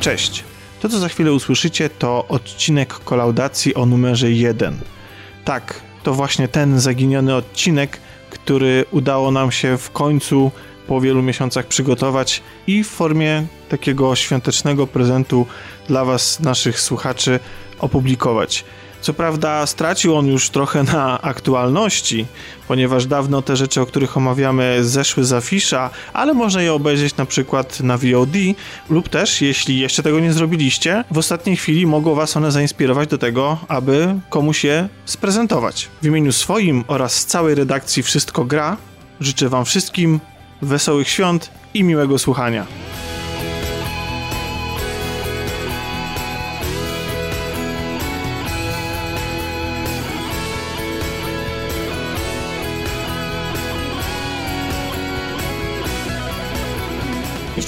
Cześć. To, co za chwilę usłyszycie, to odcinek kolaudacji o numerze 1. Tak, to właśnie ten zaginiony odcinek, który udało nam się w końcu po wielu miesiącach przygotować i w formie takiego świątecznego prezentu dla Was, naszych słuchaczy, opublikować. Co prawda stracił on już trochę na aktualności, ponieważ dawno te rzeczy, o których omawiamy, zeszły z afisza, ale można je obejrzeć na przykład na VOD lub też, jeśli jeszcze tego nie zrobiliście, w ostatniej chwili mogą Was one zainspirować do tego, aby komuś je sprezentować. W imieniu swoim oraz całej redakcji Wszystko Gra życzę Wam wszystkim wesołych świąt i miłego słuchania.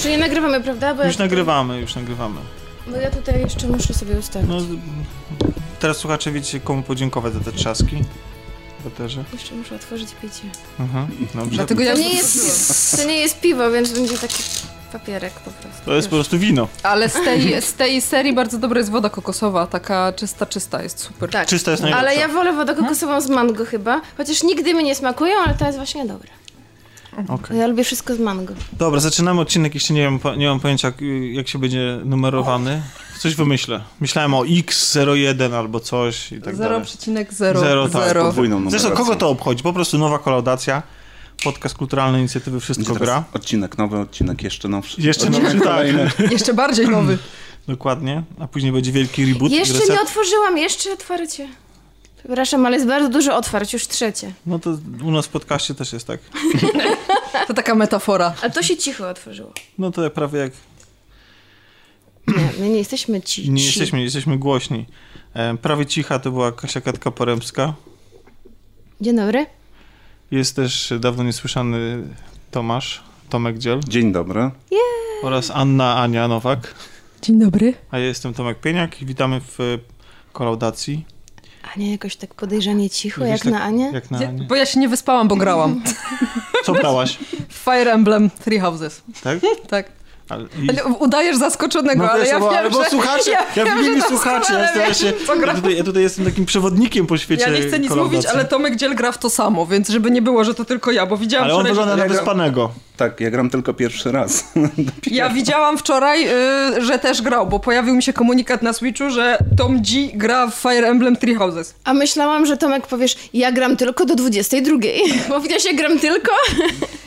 Jeszcze nie nagrywamy, prawda? Bo Już ja, nagrywamy, już nagrywamy. bo ja tutaj jeszcze muszę sobie ustawić. No, teraz słuchacze wiecie, komu podziękować za te trzaski. Baterze. Jeszcze muszę otworzyć picie. Mhm, dobrze. Dlatego ja To nie, jest, to nie jest piwo, więc będzie taki papierek po prostu. To jest po prostu wino. Ale z tej, z tej serii bardzo dobra jest woda kokosowa, taka czysta, czysta, jest super. Tak. Czysta jest najlepsza. Ale ja wolę wodę kokosową z mango chyba. Chociaż nigdy mi nie smakują, ale ta jest właśnie dobra. Okej. Ja lubię wszystko z mango. Dobra, zaczynamy odcinek. Jeszcze nie mam, nie mam pojęcia, jak, jak się będzie numerowany. Coś wymyślę. Myślałem o X01 albo coś i tak dalej. 0,0. Zero, tak, Zero. Podwójną Zresztą numerację. kogo to obchodzi? Po prostu nowa kolaudacja. Podcast kulturalnej inicjatywy Wszystko gra. Odcinek nowy, odcinek jeszcze nowszy. Jeszcze odcinek nowszy, tak. Jeszcze bardziej nowy. Dokładnie. A później będzie wielki reboot. Jeszcze reset. nie otworzyłam, jeszcze otwarcie. Przepraszam, ale jest bardzo dużo otwarć, już trzecie. No to u nas w podcaście też jest tak. To taka metafora. Ale to się cicho otworzyło. No to prawie jak Nie, my nie jesteśmy ci. Nie ci. jesteśmy, nie jesteśmy głośni. E, prawie cicha to była Kasia Katka Poremska. Dzień dobry. Jest też dawno niesłyszany Tomasz, Tomek Dziel Dzień dobry. oraz Anna Ania Nowak. Dzień dobry. A ja jestem Tomek Pieniak i witamy w e, kolaudacji. Ania jakoś tak podejrzanie cicho, jak tak- na Anię. Jak na Ja, Anię. bo ja się nie wyspałam, bo grałam. Co brałaś? Fire Emblem Three Houses. Tak? Tak. Ale, i... Ale Udajesz zaskoczonego, No ale wiesz, ja bo, wiem, ale bo że... słuchacze, ja, ja w wiem, imieniu że słuchaczy, ja, staram się, ja, tutaj, ja tutaj jestem takim przewodnikiem po świecie Ja nie chcę nic mówić, ale Tomek Dziel gra w to samo, więc żeby nie było, że to tylko ja, bo widziałam Ale on wygląda na wyspanego. Tak, ja gram tylko pierwszy raz. Ja widziałam wczoraj, y, że też grał, bo pojawił mi się komunikat na Switchu, że Tom G gra w Fire Emblem Three Houses. A myślałam, że Tomek powiesz, ja gram tylko do 22. Bo widziałeś, ja gram tylko,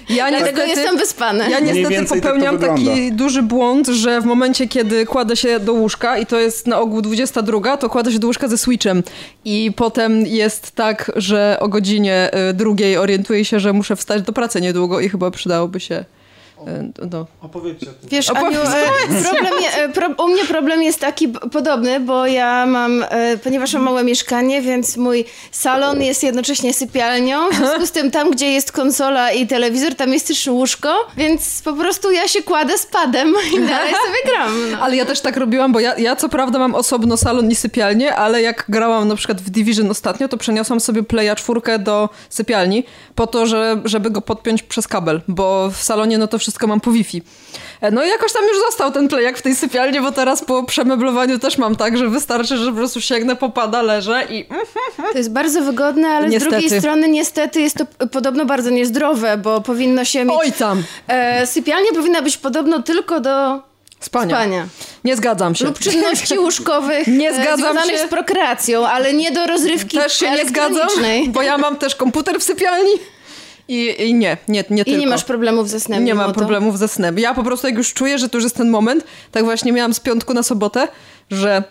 Ja dlatego jestem wyspany. Ja niestety tak popełniam taki wygląda. duży błąd, że w momencie, kiedy kładę się do łóżka i to jest na ogół 22, to kładę się do łóżka ze Switchem i potem jest tak, że o godzinie y, drugiej orientuję się, że muszę wstać do pracy niedługo i chyba przydałoby się y, no. Opowiedzcie. o tym. Wiesz. Aniu, e, problem je, e, pro, u mnie problem jest taki podobny, bo ja mam, e, ponieważ mam małe mieszkanie, więc mój salon jest jednocześnie sypialnią, w związku z tym tam, gdzie jest konsola i telewizor, tam jest też łóżko, więc po prostu ja się kładę z padem i dalej sobie gram. No. Ale ja też tak robiłam, bo ja, ja co prawda mam osobno salon i sypialnię, ale jak grałam na przykład w Division ostatnio, to przeniosłam sobie Playa 4 do sypialni po to, że, żeby go podpiąć przez kabel, bo w salonie no to wszystko mam po Wi-Fi. E, No i jakoś tam już został ten Playak w tej sypialni, bo teraz po przemeblowaniu też mam tak, że wystarczy, że po prostu sięgnę, popada, leżę i... To jest bardzo wygodne, ale Niestety. z drugiej strony niestety jest to podobno bardzo niezdrowe, bo powinno się mieć... Oj tam! E, sypialnia powinna być podobno tylko do Spania. spania. Nie zgadzam się. Lub czynności łóżkowych Nie e, zgadzam związanych się. z prokreacją, ale nie do rozrywki Też się nie zgadzam, bo ja mam też komputer w sypialni i, i nie, nie, nie I tylko. nie masz problemów ze snem. Nie mam to. problemów ze snem. Ja po prostu jak już czuję, że to już jest ten moment, tak właśnie miałam z piątku na sobotę, że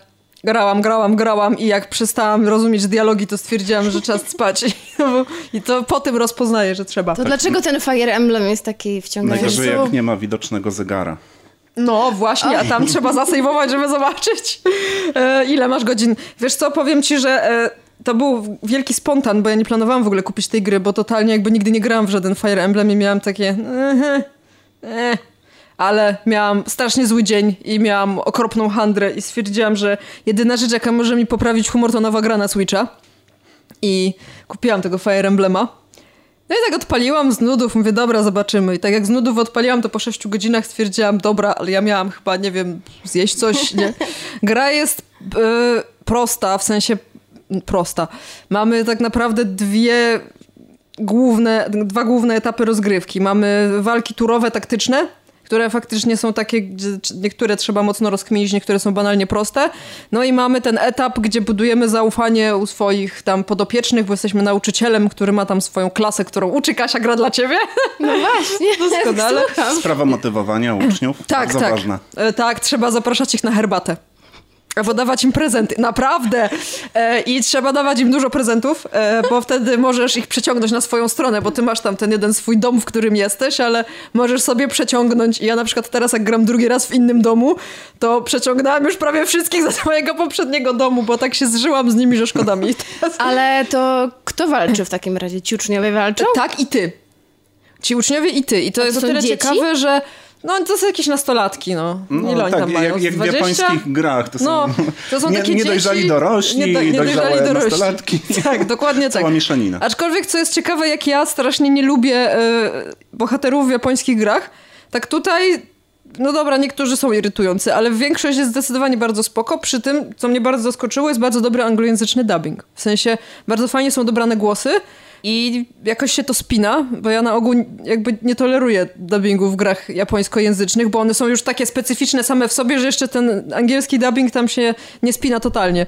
grałam, grałam, grałam i jak przestałam rozumieć dialogi, to stwierdziłam, że czas spać. I to po tym rozpoznaję, że trzeba. To dlaczego ten Fire Emblem jest taki wciągający? Najgorzej jak nie ma widocznego zegara. No właśnie, a tam trzeba zasejwować, żeby zobaczyć e, ile masz godzin. Wiesz co, powiem ci, że e, to był wielki spontan, bo ja nie planowałam w ogóle kupić tej gry, bo totalnie jakby nigdy nie grałam w żaden Fire Emblem i miałam takie... "Ehe, eh". Ale miałam strasznie zły dzień i miałam okropną handrę i stwierdziłam, że jedyna rzecz, jaka może mi poprawić humor, to nowa gra na Switcha. I kupiłam tego Fire Emblema. No i tak odpaliłam z nudów, mówię, dobra, zobaczymy. I tak jak z nudów odpaliłam, to po 6 godzinach stwierdziłam, dobra, ale ja miałam chyba, nie wiem, zjeść coś, nie? Gra jest y, prosta, w sensie prosta. Mamy tak naprawdę dwie główne, dwa główne etapy rozgrywki. Mamy walki turowe, taktyczne, które faktycznie są takie, gdzie niektóre trzeba mocno rozkminić, niektóre są banalnie proste. No i mamy ten etap, gdzie budujemy zaufanie u swoich tam podopiecznych, bo jesteśmy nauczycielem, który ma tam swoją klasę, którą uczy Kasia gra dla ciebie. No właśnie, Doskonale. Sprawa motywowania uczniów, Tak, bardzo tak. ważna. E, tak, trzeba zapraszać ich na herbatę. Albo dawać im prezenty, naprawdę. E, I trzeba dawać im dużo prezentów, e, bo wtedy możesz ich przeciągnąć na swoją stronę, bo ty masz tam ten jeden swój dom, w którym jesteś, ale możesz sobie przeciągnąć. I ja na przykład teraz, jak gram drugi raz w innym domu, to przeciągnęłam już prawie wszystkich ze swojego poprzedniego domu, bo tak się zżyłam z nimi, że szkoda mi. Ale to kto walczy w takim razie? Ci uczniowie walczą? Tak i ty. Ci uczniowie i ty. I to A jest to o tyle dzieci? ciekawe, że no to są jakieś nastolatki, no. No, Ile oni tak, tam mają? jak, jak w 20? japońskich grach. To są, No, to są nie, takie niedojrzali dzieci, dorośli, nie- dojrzałe niedojrzali dorośli. nastolatki. Tak, dokładnie tak. Cała mieszanina. Aczkolwiek, co jest ciekawe, jak ja strasznie nie lubię e, bohaterów w japońskich grach, tak tutaj, no dobra, niektórzy są irytujący, ale większość jest zdecydowanie bardzo spoko. Przy tym, co mnie bardzo zaskoczyło, jest bardzo dobry anglojęzyczny dubbing. W sensie, bardzo fajnie są dobrane głosy i jakoś się to spina, bo ja na ogół jakby nie toleruję dubbingu w grach japońskojęzycznych, bo one są już takie specyficzne same w sobie, że jeszcze ten angielski dubbing tam się nie spina totalnie.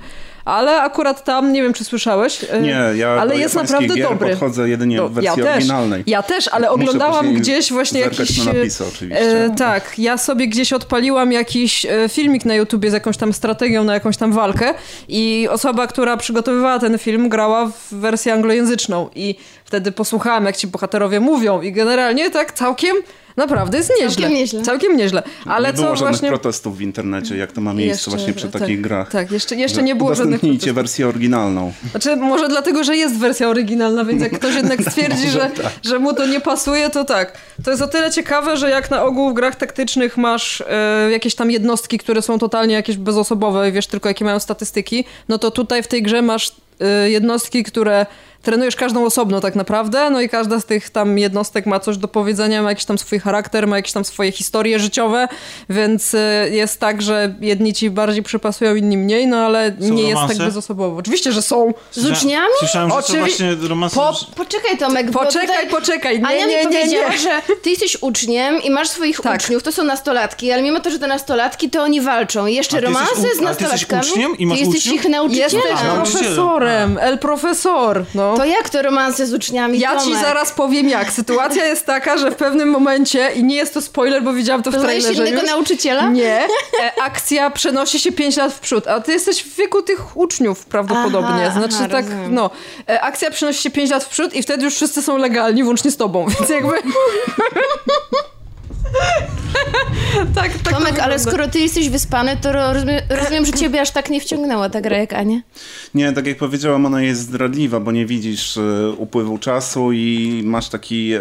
Ale akurat tam, nie wiem czy słyszałeś, e, Nie, ja ale do jest naprawdę gier dobry. podchodzę jedynie No, w wersji ja też, oryginalnej. Ja też, ale Muszę oglądałam gdzieś właśnie jakiś... na napisy oczywiście. E, tak, ja sobie gdzieś odpaliłam jakiś e, filmik na YouTubie z jakąś tam strategią na jakąś tam walkę i osoba, która przygotowywała ten film grała w wersję anglojęzyczną i wtedy posłuchałam jak ci bohaterowie mówią i generalnie tak całkiem naprawdę jest nieźle. Całkiem nieźle. Całkiem nieźle. Ale nie było co żadnych właśnie... protestów w internecie, jak to ma miejsce Jeszcze- właśnie przy tak, takich grach. Tak, jeszcze, jeszcze nie było żadnych protestów. wersję oryginalną. Znaczy, może dlatego, że jest wersja oryginalna, więc jak ktoś jednak stwierdzi, że, że mu to nie pasuje, to tak. To jest o tyle ciekawe, że jak na ogół w grach taktycznych masz e, jakieś tam jednostki, które są totalnie jakieś bezosobowe i wiesz tylko jakie mają statystyki, no to tutaj w tej grze masz e, jednostki, które trenujesz każdą osobno tak naprawdę, no i każda z tych tam jednostek ma coś do powiedzenia, ma jakiś tam swój charakter, ma jakieś tam swoje historie życiowe, więc e, jest tak, że jedni ci bardziej przypasują, inni mniej, no ale Są nie jest tak bezosobowo. Oczywiście, że są. Z uczniami? Słyszałem, że to Oczywi- właśnie romanse... Po- Poczekaj Tomek, bo Poczekaj, tutaj... poczekaj. Nie, Ania nie, nie, powiedziała, nie. że ty jesteś uczniem i masz swoich Tak. uczniów, to są nastolatki, ale mimo to, że to nastolatki, to oni walczą. I jeszcze romanse u- z a ty jesteś nastolatkami. uczniem i masz ty jesteś uczniów? ich nauczycielem. Jesteś profesorem, el profesor. No. To jak to romanse z uczniami, Ja ci Tomek? zaraz powiem jak. Sytuacja jest taka, że w pewnym momencie, i nie jest to spoiler, bo widziałam to w Poznajesz trailerze innego już. nauczyciela? Nie. E, akcja przenosi się 5 lat w przód, a ty jesteś w wieku tych uczniów prawdopodobnie. Aha, znaczy aha, tak, rozumiem. no. E, akcja przenosi się 5 lat w przód i wtedy już wszyscy są legalni, włącznie z tobą, więc jakby... tak, tak to Tomek, ale skoro ty jesteś wyspany, to rozumiem, rozumiem, że ciebie aż tak nie wciągnęła ta gra jak Ania. Nie, tak jak powiedziałam, ona jest zdradliwa, bo nie widzisz e, upływu czasu i masz taki e,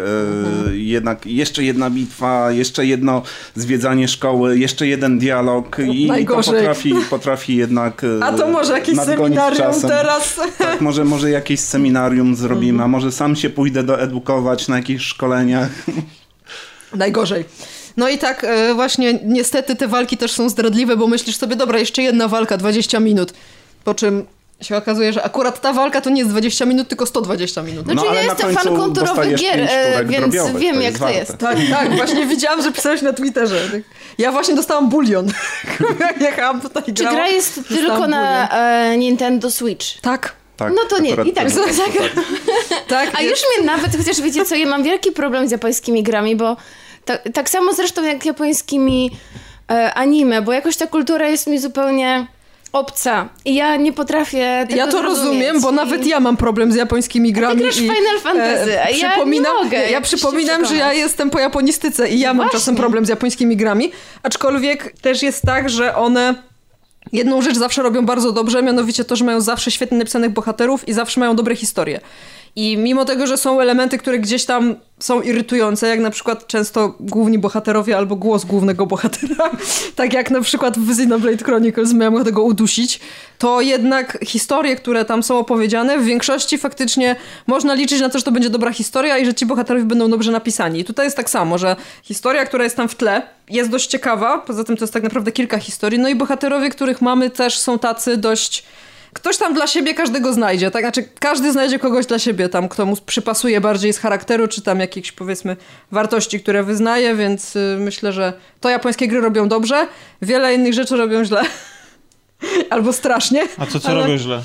jednak jeszcze jedna bitwa, jeszcze jedno zwiedzanie szkoły, jeszcze jeden dialog i to Najgorzej. potrafi, potrafi jednak e, A to może jakieś seminarium czasem. teraz? Tak, może, może jakieś seminarium zrobimy, a może sam się pójdę doedukować na jakichś szkoleniach. Najgorzej. No i tak e, właśnie niestety te walki też są zdradliwe, bo myślisz sobie, dobra, jeszcze jedna walka, 20 minut. Po czym się okazuje, że akurat ta walka to nie jest 20 minut, tylko 120 minut. Znaczy ja ale na jestem końcu fanką turowych dostajesz gier, e, więc drobiowych, wiem to jak to jest. Tak, tak, właśnie widziałam, że pisałeś na Twitterze. Ja właśnie dostałam bulion. Jak jechałam tutaj Czy grałam, gra jest tylko na bulion. e, Nintendo Switch? Tak, Tak, No to nie, i tak to- za- to- za- tak. tak. A już mnie nawet, chociaż wiecie co, ja mam wielki problem z japońskimi grami, bo ta, tak samo zresztą jak japońskimi e, anime, bo jakoś ta kultura jest mi zupełnie obca i ja nie potrafię tego Ja to zrozumieć. rozumiem, bo I- nawet ja mam problem z japońskimi grami. grasz w i, e, Final Fantasy, a ja nie przypominam, mogę Ja przypominam, że ja jestem po japonistyce i ja mam Właśnie. czasem problem z japońskimi grami, aczkolwiek też jest tak, że one jedną rzecz zawsze robią bardzo dobrze, mianowicie to, że mają zawsze świetnie napisanych bohaterów i zawsze mają dobre historie. I mimo tego, że są elementy, które gdzieś tam są irytujące, jak na przykład często główni bohaterowie albo głos głównego bohatera, tak jak na przykład w Xenoblade Chronicles miałem tego udusić, to jednak historie, które tam są opowiedziane, w większości faktycznie można liczyć na to, że to będzie dobra historia i że ci bohaterowie będą dobrze napisani. I tutaj jest tak samo, że historia, która jest tam w tle, jest dość ciekawa, poza tym to jest tak naprawdę kilka historii, no i bohaterowie, których mamy też są tacy dość ktoś tam dla siebie każdego znajdzie, tak? Znaczy każdy znajdzie kogoś dla siebie tam, kto mu przypasuje bardziej z charakteru, czy tam jakichś powiedzmy wartości, które wyznaje, więc y, myślę, że to japońskie gry robią dobrze, wiele innych rzeczy robią źle. Albo strasznie. A co, co ale... robią źle?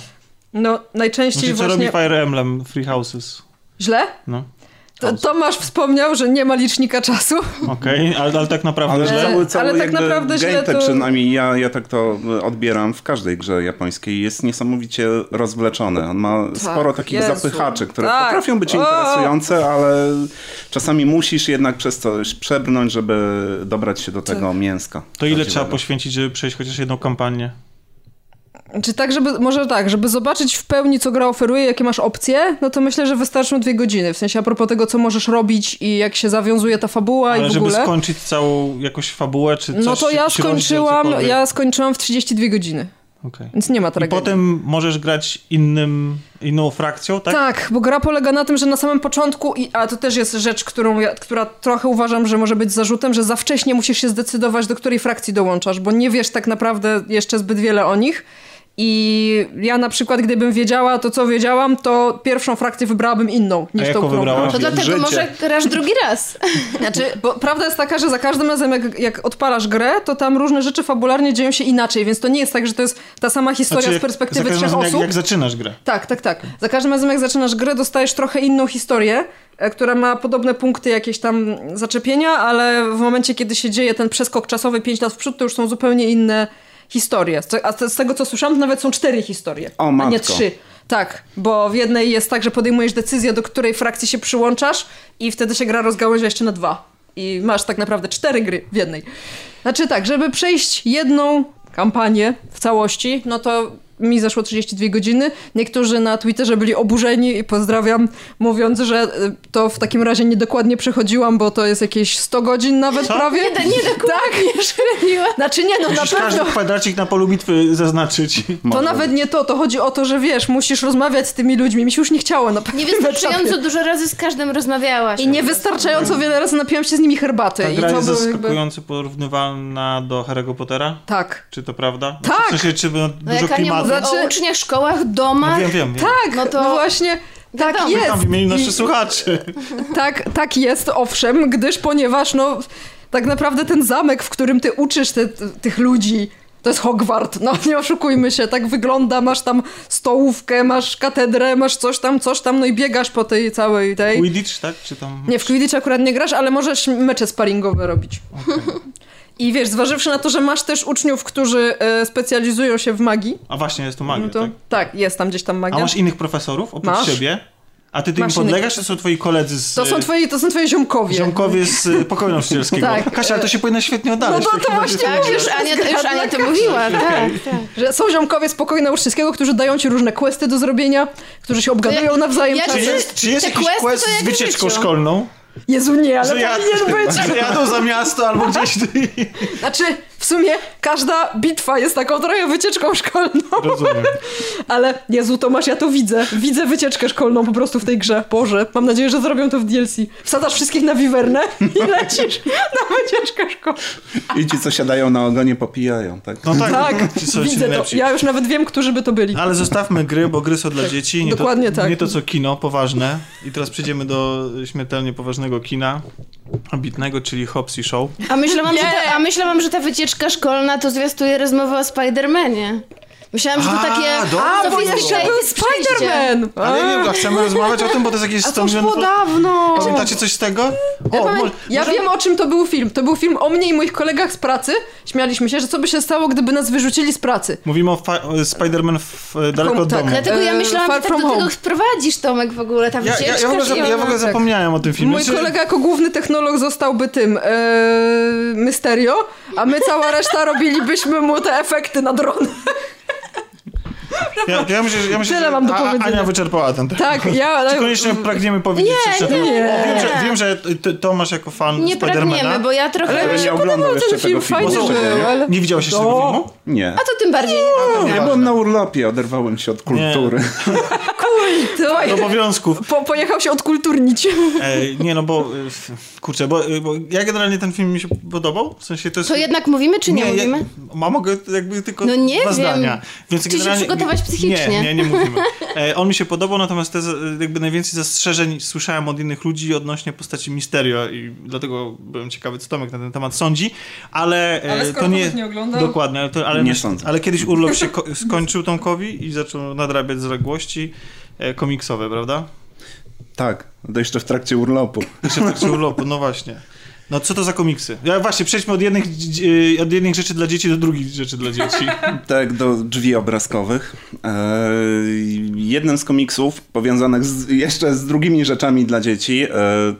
No, najczęściej znaczy, co właśnie... robi Fire Emblem Free Houses? Źle? No. To, Tomasz wspomniał, że nie ma licznika czasu. Okej, okay, ale, ale, tak naprawdę ale źle. Cały, cały ale tak naprawdę źle to... przynajmniej ja, ja tak to odbieram w każdej grze japońskiej, jest niesamowicie rozwleczony. On ma tak, sporo takich Jezu. zapychaczy, które tak. potrafią być interesujące, ale czasami musisz jednak przez coś przebrnąć, żeby dobrać się do tego tak. mięska. To ile trzeba poświęcić, żeby przejść chociaż jedną kampanię? Czy tak, żeby, może tak, żeby zobaczyć w pełni, co gra oferuje, jakie masz opcje, no to myślę, że wystarczą dwie godziny. W sensie a propos tego, co możesz robić i jak się zawiązuje ta fabuła Ale i w ogóle. żeby skończyć całą jakoś fabułę, czy coś? No to ja skończyłam, ja skończyłam w 32 godziny. Okay. Więc nie ma tragedii. I potem możesz grać innym, inną frakcją, tak? Tak, bo gra polega na tym, że na samym początku, a to też jest rzecz, którą ja, która trochę uważam, że może być zarzutem, że za wcześnie musisz się zdecydować, do której frakcji dołączasz, bo nie wiesz tak naprawdę jeszcze zbyt wiele o nich. I ja na przykład, gdybym wiedziała to, co wiedziałam, to pierwszą frakcję wybrałabym inną niż A tą, którą wybrałaś? To dlatego Życie. może grasz drugi raz. Znaczy, bo prawda jest taka, że za każdym razem jak, jak odpalasz grę, to tam różne rzeczy fabularnie dzieją się inaczej, więc to nie jest tak, że to jest ta sama historia znaczy, z perspektywy trzech razem, osób. Jak, jak zaczynasz grę. Tak, tak, tak. Za każdym razem jak zaczynasz grę, dostajesz trochę inną historię, e, która ma podobne punkty jakieś tam zaczepienia, ale w momencie, kiedy się dzieje ten przeskok czasowy 5 lat w przód, to już są zupełnie inne historie. A z tego, co słyszałam, to nawet są cztery historie, o, a nie trzy. Tak, bo w jednej jest tak, że podejmujesz decyzję, do której frakcji się przyłączasz i wtedy się gra rozgałęzia jeszcze na dwa. I masz tak naprawdę cztery gry w jednej. Znaczy tak, żeby przejść jedną kampanię w całości, no to mi zeszło 32 godziny. Niektórzy na Twitterze byli oburzeni i pozdrawiam, mówiąc, że y, to w takim razie niedokładnie przechodziłam, bo to jest jakieś 100 godzin nawet Co? prawie. Nie, niedokładnie tak. średniła. Znaczy nie, no Musisz na pewno. każdy kwadracik na polu bitwy zaznaczyć. To Może. nawet nie to, to chodzi o to, że wiesz, musisz rozmawiać z tymi ludźmi. Mi się już nie chciało na pewno. Niewystarczająco dużo razy z każdym rozmawiałaś. I niewystarczająco wiele razy napiłam się z nimi herbaty. Ta gra I to jest jakby... zaskakująco porównywalna do Harry'ego Pottera? Tak. Czy to prawda? Tak. W sensie, czy no dużo klimatu? Znaczy... O uczniach, szkołach, domach. No wiem, wiem, wiem. Tak, no to no właśnie... Tak Wiadomo. jest. Tam w imieniu naszych słuchaczy. Tak, tak jest, owszem, gdyż ponieważ no tak naprawdę ten zamek, w którym ty uczysz te, tych ludzi, to jest Hogwart, no nie oszukujmy się, tak wygląda, masz tam stołówkę, masz katedrę, masz coś tam, coś tam, no i biegasz po tej całej tej... Quidditch, tak? Czy tam... Nie, w Quidditch akurat nie grasz, ale możesz mecze sparingowe robić. Okay. I wiesz, zważywszy na to, że masz też uczniów, którzy e, specjalizują się w magii. A właśnie, jest to magia, no to, tak? Tak, jest tam gdzieś tam magia. A masz innych profesorów oprócz masz? siebie? A ty tym podlegasz, to są twoi koledzy z... To są twoi, to są twoje ziomkowie. Ziomkowie z y, pokoju nauczycielskiego. tak. Kasia, to się powinno świetnie oddalać. No to, to właśnie tak, już Ania, już Ania to mówiła, tak, tak. Że są ziomkowie z pokoju nauczycielskiego, którzy dają ci różne questy do zrobienia, którzy się obgadują ja, nawzajem. Ja, czy jest, czy jest jakiś quest z wycieczką szkolną? Jezu, nie, ale że powinien być. Że jadą za miasto albo gdzieś... Znaczy, w sumie każda bitwa jest taką trochę wycieczką szkolną. Rozumiem. Ale Jezu, Tomasz, ja to widzę. Widzę wycieczkę szkolną po prostu w tej grze. Boże, mam nadzieję, że zrobią to w DLC. Wsadzasz wszystkich na wiwernę i lecisz na wycieczkę szkolną. I ci, co siadają na ogonie, popijają, tak? No tak, tak widzę to. Ja już nawet wiem, którzy by to byli. Ale zostawmy gry, bo gry są dla dzieci. Nie Dokładnie to, tak. Nie to, co kino, poważne. I teraz przejdziemy do śmiertelnie poważnego kina ambitnego, czyli Hobbs i Show. A myślałam, yeah. że ta, a myślałam, że ta wycieczka szkolna to zwiastuje rozmowę o Spider-Manie. Myślałam, że to takie... dobra. A, bo jeszcze był Spider-Man! Ale nie, a chcemy rozmawiać o tym, bo to jest jakieś... A to już było dawno! Pamiętacie coś z tego? Ja, O, może, ja może... wiem, o czym to był film. To był film o mnie i moich kolegach z pracy. Śmialiśmy się, że co by się stało, gdyby nas wyrzucili z pracy. Mówimy o Spider-Man w, daleko od tak. domu. Dlatego ja myślałam, Far że tak do from tego home. wprowadzisz, Tomek, w ogóle. Ta Ja, ja, ja, w ogóle, że- ja w ogóle tak. zapomniałem o tym filmie. Mój kolega jako główny technolog zostałby tym e, Mysterio, a my cała reszta robilibyśmy mu te efekty na dron. Ja, ja myślę, że- ja myślę Tyle że mam do A- powiedzenia. Ania wyczerpała ten temat. Tak, ja... Czy koniecznie pragniemy powiedzieć Nie, nie. temat? Wiem, że, wiem, że ty, Tomasz jako fan Nie pragniemy, Spidermana... bo ja trochę... Ale nie oglądał podobał jeszcze ten film, tego filmu. fajny był, ale... Nie widziałeś jeszcze tego filmu? Nie. A to tym bardziej. Ja byłem na urlopie, oderwałem się od kultury. To Do obowiązków. po, pojechał się odkulturnić. E, nie no, bo e, kurczę, bo, e, bo ja generalnie ten film mi się podobał, w sensie to jest... To jednak mówimy, czy nie, mówimy? Ja, a mogę jakby tylko No nie dwa wiem. zdania. Więc Czy się generalnie, przygotować psychicznie? Nie, nie, nie mówimy. E, on mi się podobał, natomiast te, jakby najwięcej zastrzeżeń słyszałem od innych ludzi odnośnie postaci Misterio i dlatego byłem ciekawy, co Tomek na ten temat sądzi, ale, e, Ale skoro to nie... Nie oglądał? Dokładnie, ale, to, ale, Nie sądzę. ale kiedyś urlop się ko- skończył Tomkowi i zaczął nadrabiać zaległości e, komiksowe, prawda? Tak, to jeszcze w trakcie urlopu. Jeszcze w trakcie urlopu, no właśnie. No co to za komiksy? Ja właśnie, przejdźmy od jednych, dzi- od jednych rzeczy dla dzieci do drugich rzeczy dla dzieci. Tak, do drzwi obrazkowych. Eee, jednym z komiksów powiązanych z, jeszcze z drugimi rzeczami dla dzieci e,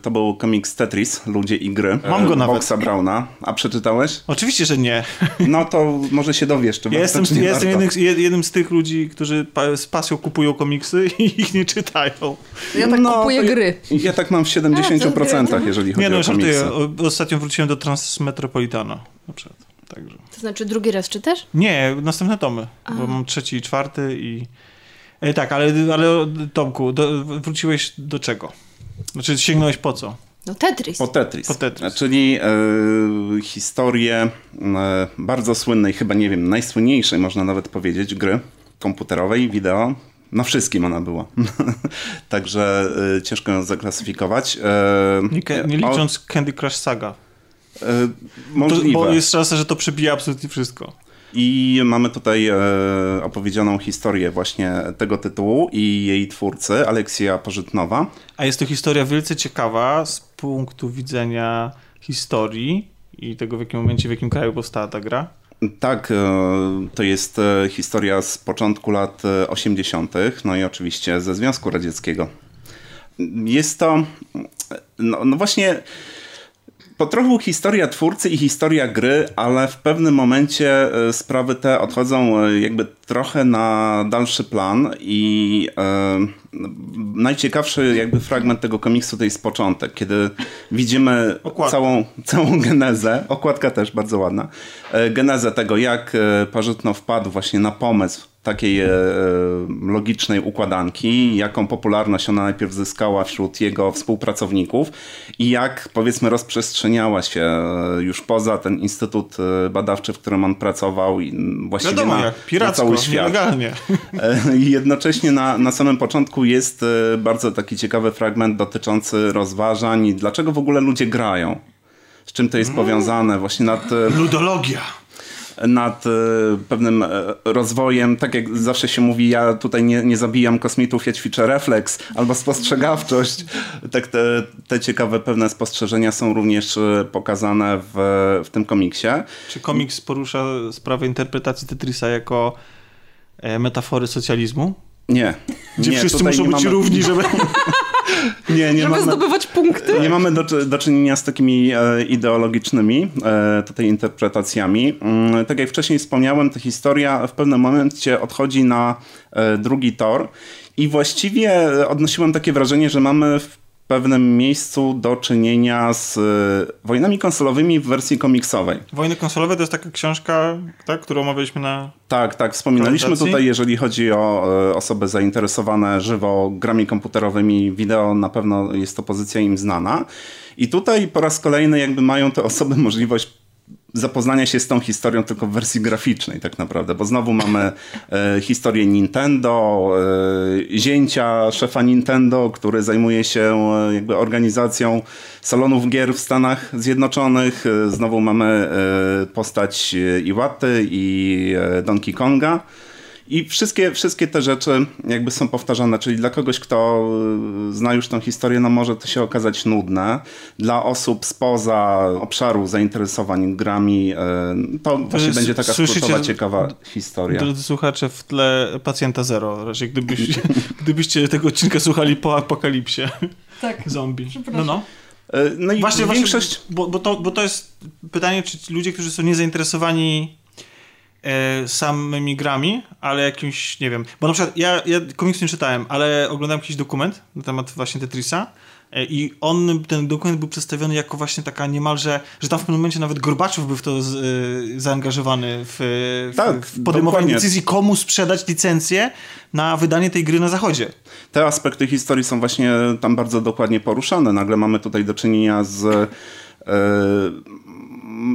to był komiks Tetris, Ludzie i Gry. Mam go e, nawet. Boxa Browna. A przeczytałeś? Oczywiście, że nie. No to może się dowiesz, czy Ja warto, jestem, czy nie ja jestem jednym, z- jednym z tych ludzi, którzy pa, z pasją kupują komiksy i ich nie czytają. Ja tak No, kupuję gry. Ja tak mam w 70%, jeżeli chodzi Nie no, o komiksy. Ostatnio wróciłem do Transmetropolitana na przykład. Także. To znaczy drugi raz czytasz? Nie, następne tomy, bo mam trzeci i czwarty i... E, tak, ale, ale Tomku, do, wróciłeś do czego? Znaczy sięgnąłeś po co? No Tetris. Po Tetris. Po Tetris. Czyli e, historię e, bardzo słynnej, chyba nie wiem, najsłynniejszej można nawet powiedzieć, gry komputerowej, wideo. Na wszystkim ona była. Także e, ciężko ją zaklasyfikować. E, Nie, nie o- licząc Candy Crush Saga. To, możliwe. bo jest szansa, że to przebija absolutnie wszystko. I mamy tutaj e, opowiedzianą historię właśnie tego tytułu i jej twórcy, Aleksja Pożytnowa. A jest to historia wielce ciekawa z punktu widzenia historii i tego, w jakim momencie, w jakim kraju powstała ta gra. Tak, e, to jest e, historia z początku lat e, 80., no i oczywiście ze Związku Radzieckiego. Jest to, no, no właśnie, po trochu historia twórcy i historia gry, ale w pewnym momencie e, sprawy te odchodzą e, jakby trochę na dalszy plan i e, najciekawszy jakby fragment tego komiksu to jest początek, kiedy widzimy Okładka. całą, całą genezę, okładka też bardzo ładna, e, genezę tego, jak e, Parzytno wpadł właśnie na pomysł takiej e, logicznej układanki, jaką popularność ona najpierw zyskała wśród jego współpracowników i jak powiedzmy rozprzestrzeniała się już poza ten instytut badawczy, w którym on pracował i właściwie Wiadomo na, jak, na piracko, cały świat. nielegalnie. I jednocześnie na, na samym początku jest e, bardzo taki ciekawy fragment dotyczący rozważań, dlaczego w ogóle ludzie grają. Z czym to jest powiązane właśnie nad, e, Ludologia. nad e, pewnym rozwojem, tak jak zawsze się mówi, ja tutaj nie, nie zabijam kosmitów, ja ćwiczę refleks albo spostrzegawczość. Tak te, te ciekawe pewne spostrzeżenia są również pokazane w, w tym komiksie. Czy komiks porusza sprawę interpretacji Tetrisa jako metafory socjalizmu? Nie. Gdzie nie, wszyscy muszą być mamy- równi, żeby... Nie, nie Żeby mamy, zdobywać punkty. Nie mamy do, do czynienia z takimi e, ideologicznymi e, tutaj interpretacjami. Mm, tak jak wcześniej wspomniałem, ta historia w pewnym momencie odchodzi na e, drugi tor i właściwie odnosiłem takie wrażenie, że mamy w pewnym miejscu do czynienia z e, wojnami konsolowymi w wersji komiksowej. Wojny konsolowe to jest taka książka, tak, którą omawialiśmy na... Tak, tak. Wspominaliśmy tutaj, jeżeli chodzi o e, osoby zainteresowane żywo grami komputerowymi, wideo, na pewno jest to pozycja im znana. I tutaj po raz kolejny jakby mają te osoby możliwość zapoznania się z tą historią tylko w wersji graficznej tak naprawdę, bo znowu mamy e, historię Nintendo, e, zięcia szefa Nintendo, który zajmuje się e, jakby organizacją salonów gier w Stanach Zjednoczonych. E, znowu mamy e, postać e, Iwaty i Donkey Konga. I wszystkie, wszystkie te rzeczy jakby są powtarzane, czyli dla kogoś, kto y, zna już tą historię, no może to się okazać nudne. Dla osób spoza obszaru zainteresowań grami, y, to właśnie jest- będzie taka skrótowa, ciekawa historia. Drodzy słuchacze, w tle Pacjenta Zero. Raczej gdybyś, gdybyście tego odcinka słuchali po apokalipsie Tak. zombie. No, no. Y, No i Właśnie, większość... właśnie bo, bo, to, bo to jest pytanie, czy ludzie, którzy są niezainteresowani samymi grami, ale jakimś, nie wiem, bo na przykład ja, ja komiksu nie czytałem, ale oglądałem jakiś dokument na temat właśnie Tetrisa e, i on, ten dokument był przedstawiony jako właśnie taka niemalże, że tam w pewnym momencie nawet Gorbaczow był w to z, e, zaangażowany w, w, Tak, w podejmowanie decyzji, komu sprzedać licencję na wydanie tej gry na zachodzie. Te aspekty historii są właśnie tam bardzo dokładnie poruszane. Nagle mamy tutaj do czynienia z e,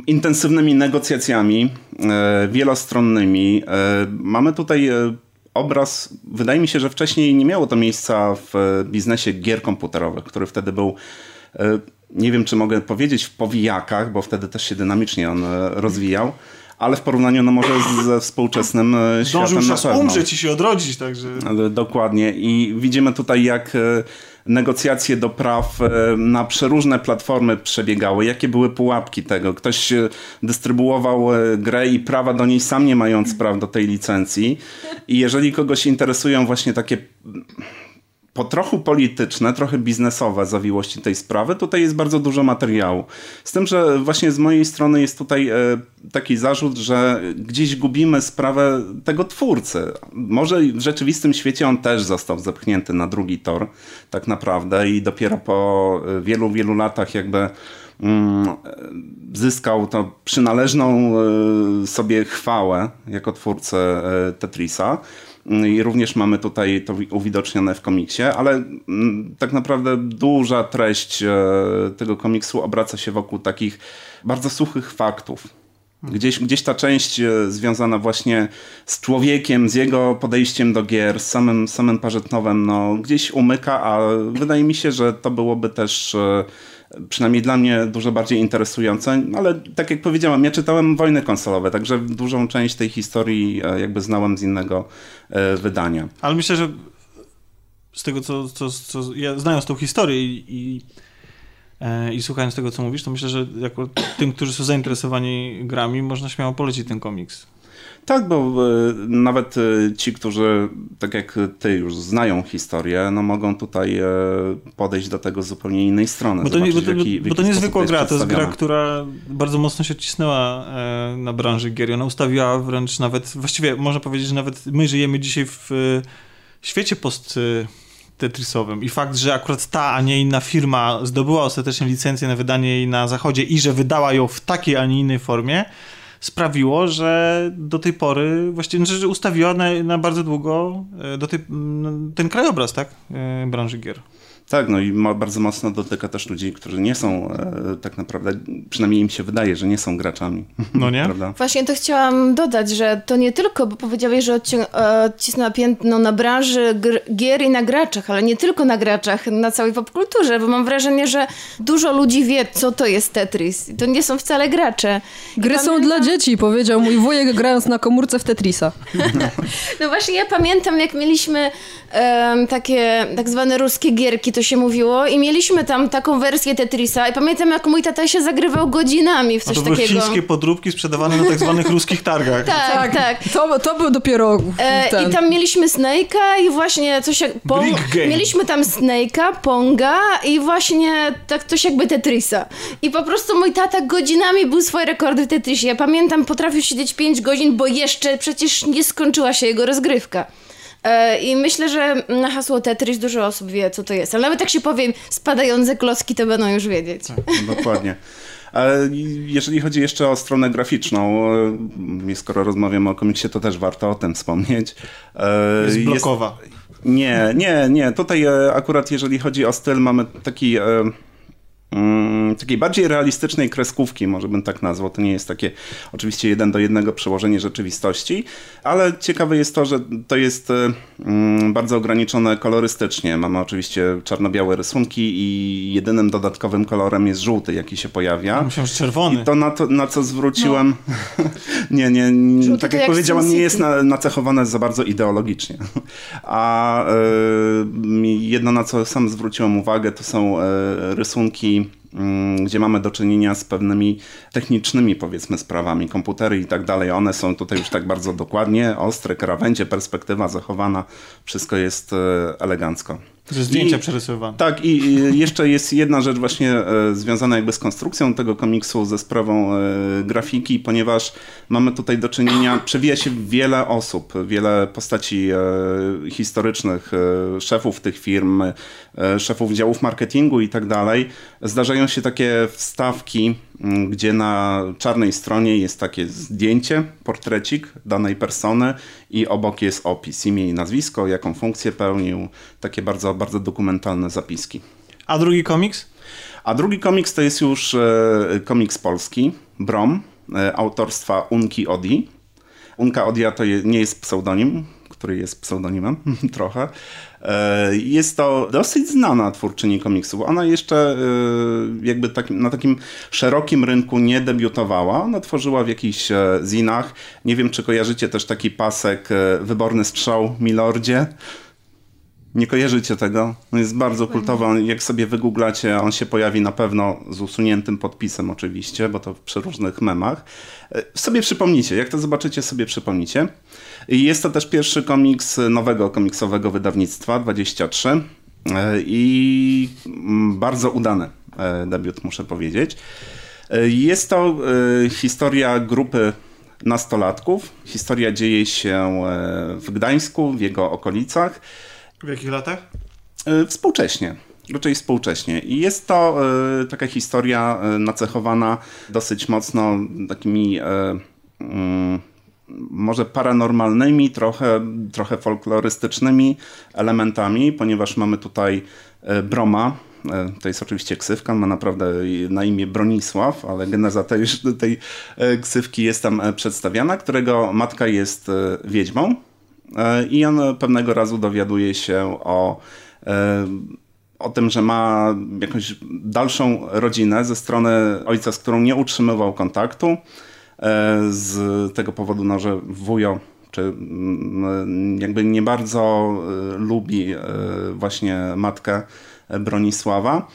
intensywnymi negocjacjami, e, wielostronnymi. E, mamy tutaj e, obraz, wydaje mi się, że wcześniej nie miało to miejsca w biznesie gier komputerowych, który wtedy był nie wiem, czy mogę powiedzieć w powijakach, bo wtedy też się dynamicznie on rozwijał, ale w porównaniu no może ze współczesnym Zdążył światem na pewno. umrzeć i się odrodzić, także... Dokładnie. I widzimy tutaj, jak negocjacje do praw e, na przeróżne platformy przebiegały, jakie były pułapki tego. Ktoś e, dystrybuował e, grę i prawa do niej sam nie mając praw do tej licencji. I jeżeli kogoś interesują właśnie takie po trochu polityczne, trochę biznesowe zawiłości tej sprawy, tutaj jest bardzo dużo materiału. Z tym, że właśnie z mojej strony jest tutaj e, taki zarzut, że gdzieś gubimy sprawę tego twórcy. Może w rzeczywistym świecie on też został zepchnięty na drugi tor, tak naprawdę, i dopiero po e, wielu, wielu latach jakby mm, zyskał to przynależną e, sobie chwałę jako twórcę e, Tetrisa. I również mamy tutaj to uwidocznione w komiksie, ale mm, tak naprawdę duża treść e, tego komiksu obraca się wokół takich bardzo suchych faktów. Gdzieś, gdzieś ta część e, związana właśnie z człowiekiem, z jego podejściem do gier, z samym, samym Parzetnowem, no, gdzieś umyka, a wydaje mi się, że to byłoby też e, przynajmniej dla mnie dużo bardziej interesujące, ale tak jak powiedziałem, ja czytałem wojny konsolowe, także dużą część tej historii e, jakby znałem z innego e, wydania. Ale myślę, że z tego, co, co, co ja znając tą historię i, i, e, i słuchając tego, co mówisz, to myślę, że jako tym, którzy są zainteresowani grami, można śmiało polecić ten komiks. Tak, bo e, nawet e, ci, którzy tak jak ty już znają historię, no mogą tutaj e, podejść do tego z zupełnie innej strony. Bo to, nie, bo, to, jaki- bo to niezwykła gra, to jest gra, która bardzo mocno się odcisnęła e, na branży gier. Ona ustawiła wręcz nawet, właściwie można powiedzieć, że nawet my żyjemy dzisiaj w świecie post Tetrisowym i fakt, że akurat ta, a nie inna firma zdobyła ostatecznie licencję na wydanie jej na zachodzie i że wydała ją w takiej, a nie innej formie, sprawiło, że do tej pory właściwie znaczy, ustawiła na, na bardzo długo e, tej, ten krajobraz, tak, e, branży gier. Tak, no i ma, bardzo mocno dotyka też ludzi, którzy nie są e, tak naprawdę, przynajmniej im się wydaje, że nie są graczami. No nie? Prawda? Właśnie to chciałam dodać, że to nie tylko, bo powiedziałeś, że odci- e, odcisnęła piętno na branży gr- gier i na graczach, ale nie tylko na graczach, na całej popkulturze, bo mam wrażenie, że dużo ludzi wie, co to jest Tetris. To nie są wcale gracze. Gry są pamiętam- dla dzieci, powiedział mój wujek grając na komórce w Tetrisa. No właśnie ja pamiętam, jak mieliśmy takie tak zwane ruskie gierki, to się mówiło, i mieliśmy tam taką wersję Tetrisa i pamiętam, jak mój tata się zagrywał godzinami w No coś to były takiego. chińskie podróbki sprzedawane na tak zwanych ruskich targach. Tak, tak. To, to był dopiero E, ten. I tam mieliśmy Snake'a i właśnie coś jak... Game. Mieliśmy tam Snake'a, Ponga i właśnie tak coś jakby Tetrisa. I po prostu mój tata godzinami był swoje rekordy w Tetrisie. Ja pamiętam, potrafił siedzieć 5 godzin, bo jeszcze przecież nie skończyła się jego rozgrywka. E, I myślę, że na hasło Tetris dużo osób wie, co to jest. Ale nawet jak się powiem spadające klocki, to będą już wiedzieć. Dokładnie. Ale jeżeli chodzi jeszcze o stronę graficzną, e, skoro rozmawiamy o komiksie, to też warto o tym wspomnieć. E, Jest blokowa. Nie, nie, nie. Tutaj akurat jeżeli chodzi o styl, mamy taki... mm, takiej bardziej realistycznej kreskówki, może bym tak nazwał. To nie jest takie oczywiście jeden do jednego przełożenie rzeczywistości, ale ciekawe jest to, że to jest e, mm, bardzo ograniczone kolorystycznie. Mamy oczywiście czarno-białe rysunki i jedynym dodatkowym kolorem jest żółty, jaki się pojawia. Myślałem, że czerwony. I to na, to, na co zwróciłem. nie, nie, nie Żółty tak jak, jak nie jest na, nacechowane za bardzo ideologicznie. A y, jedno, na co sam zwróciłem uwagę, to są y, rysunki mm, gdzie mamy do czynienia z pewnymi technicznymi, powiedzmy, sprawami, komputery i tak dalej. One są tutaj już tak bardzo dokładnie, ostre, krawędzie, perspektywa zachowana, wszystko jest e, elegancko. Że zdjęcia I, przerysowane. Tak, i jeszcze jest jedna rzecz właśnie e, związana jakby z konstrukcją tego komiksu, ze sprawą e, grafiki, ponieważ mamy tutaj do czynienia, przewija się wiele osób, wiele postaci historycznych, szefów tych firm, szefów działów marketingu i tak dalej. Zdarzają się takie wstawki, gdzie na czarnej stronie jest takie zdjęcie, portrecik danej persony i obok jest opis, imię i nazwisko, jaką funkcję pełnił, takie bardzo, bardzo dokumentalne zapiski. A drugi komiks? A drugi komiks to jest już e, komiks polski, Brom, e, autorstwa Unki Odi. Unka Odia to nie jest pseudonim, który jest pseudonimem trochę. E, jest to dosyć znana twórczyni komiksów. Ona jeszcze e, jakby takim, na takim szerokim rynku nie debiutowała. Ona tworzyła w jakichś e, zinach. Nie wiem, czy kojarzycie też taki pasek Wyborny Strzał Milordzie. Nie kojarzycie tego? On jest bardzo kultowy. Jak sobie wygooglacie, on się pojawi na pewno z usuniętym podpisem oczywiście, bo to przy różnych memach. Sobie przypomnicie. Jak to zobaczycie, sobie przypomnicie. Jest to też pierwszy komiks nowego komiksowego wydawnictwa 23 e, i mm, bardzo udany e, debiut, muszę powiedzieć. E, jest to historia grupy nastolatków. Historia dzieje się w Gdańsku, w jego okolicach. W jakich latach? Współcześnie raczej współcześnie. I jest to taka historia nacechowana dosyć mocno takimi y, może paranormalnymi, trochę, trochę folklorystycznymi elementami, ponieważ mamy tutaj e, Broma, e, to jest oczywiście ksywka, ma naprawdę na imię Bronisław, ale geneza tej, tej e, ksywki jest tam przedstawiana, którego matka jest wiedźmą. I on pewnego razu dowiaduje się o, o tym, że ma jakąś dalszą rodzinę ze strony ojca, z którą nie utrzymywał kontaktu z tego powodu, no, że wujo czy jakby nie bardzo e, lubi e, właśnie matkę Bronisława.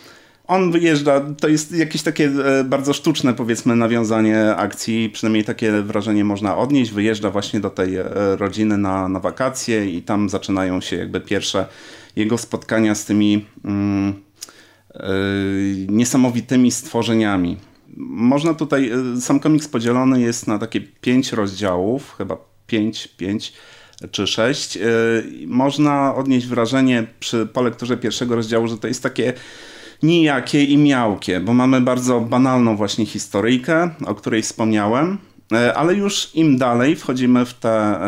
On wyjeżdża, to jest jakieś takie bardzo sztuczne powiedzmy nawiązanie akcji, przynajmniej takie wrażenie można odnieść. Wyjeżdża właśnie do tej rodziny na, na wakacje i tam zaczynają się jakby pierwsze jego spotkania z tymi mm, niesamowitymi stworzeniami można tutaj, e, sam komiks podzielony jest na takie pięć rozdziałów, chyba pięć, pięć czy sześć. E, można odnieść wrażenie przy, po lekturze pierwszego rozdziału, że to jest takie nijakie i miałkie, bo mamy bardzo banalną właśnie historyjkę, o której wspomniałem, e, ale już im dalej wchodzimy w te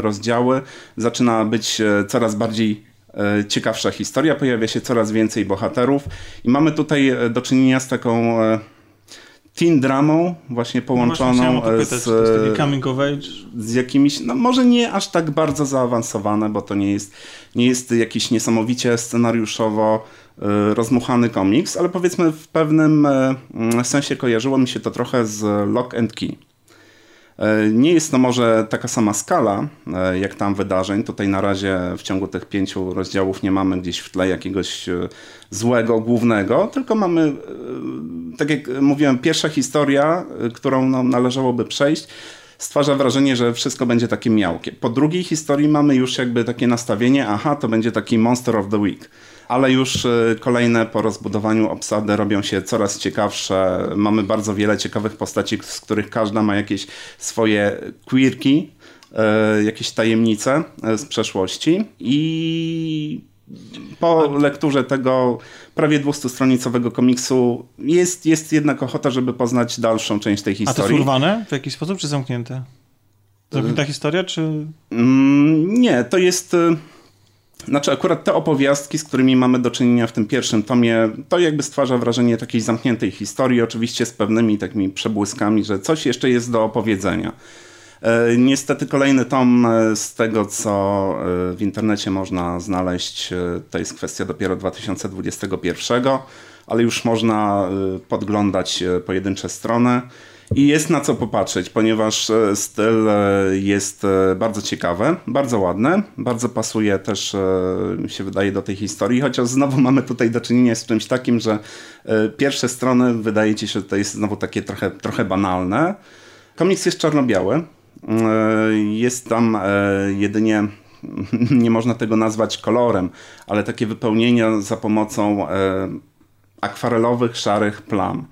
rozdziały, zaczyna być coraz bardziej ciekawsza historia, pojawia się coraz więcej bohaterów i mamy tutaj do czynienia z taką teen dramą właśnie połączoną no właśnie z, coming of age. z jakimiś, no może nie aż tak bardzo zaawansowane, bo to nie jest, nie jest jakiś niesamowicie scenariuszowo y, rozmuchany komiks, ale powiedzmy w pewnym y, sensie kojarzyło mi się to trochę z Lock and Key. E, nie jest to może taka sama skala e, jak tam wydarzeń. Tutaj na razie w ciągu tych pięciu rozdziałów nie mamy gdzieś w tle jakiegoś e, złego, głównego, tylko mamy, tak jak mówiłem, pierwsza historia, którą należałoby przejść, stwarza wrażenie, że wszystko będzie takie miałkie. Po drugiej historii mamy już jakby takie nastawienie, aha, to będzie taki Monster of the Week ale już y, kolejne po rozbudowaniu obsady robią się coraz ciekawsze. Mamy bardzo wiele ciekawych postaci, z których każda ma jakieś swoje quirki, y, jakieś tajemnice y, z przeszłości i po lekturze tego prawie 200-stronicowego komiksu jest, jest jednak ochota, żeby poznać dalszą część tej historii. A to jest urwane w jakiś sposób, czy zamknięte? Zamknięta historia, czy... Mm, nie, to jest... Znaczy akurat te opowiastki, z którymi mamy do czynienia w tym pierwszym tomie, to jakby stwarza wrażenie takiej zamkniętej historii, oczywiście z pewnymi takimi przebłyskami, że coś jeszcze jest do opowiedzenia. E, niestety kolejny tom e, z tego, co e, w internecie można znaleźć, to jest kwestia dopiero 2021, ale już można podglądać pojedyncze strony. I jest na co popatrzeć, ponieważ e, styl e, jest e, bardzo ciekawy, bardzo ładny, bardzo pasuje też, mi się wydaje, do tej historii, chociaż znowu mamy tutaj do czynienia z czymś takim, że pierwsze strony wydaje ci się, że to jest znowu takie trochę, trochę banalne. Komiks jest czarno-biały. Jest tam jedynie, nie można tego nazwać kolorem, ale takie wypełnienia za pomocą akwarelowych, szarych plam.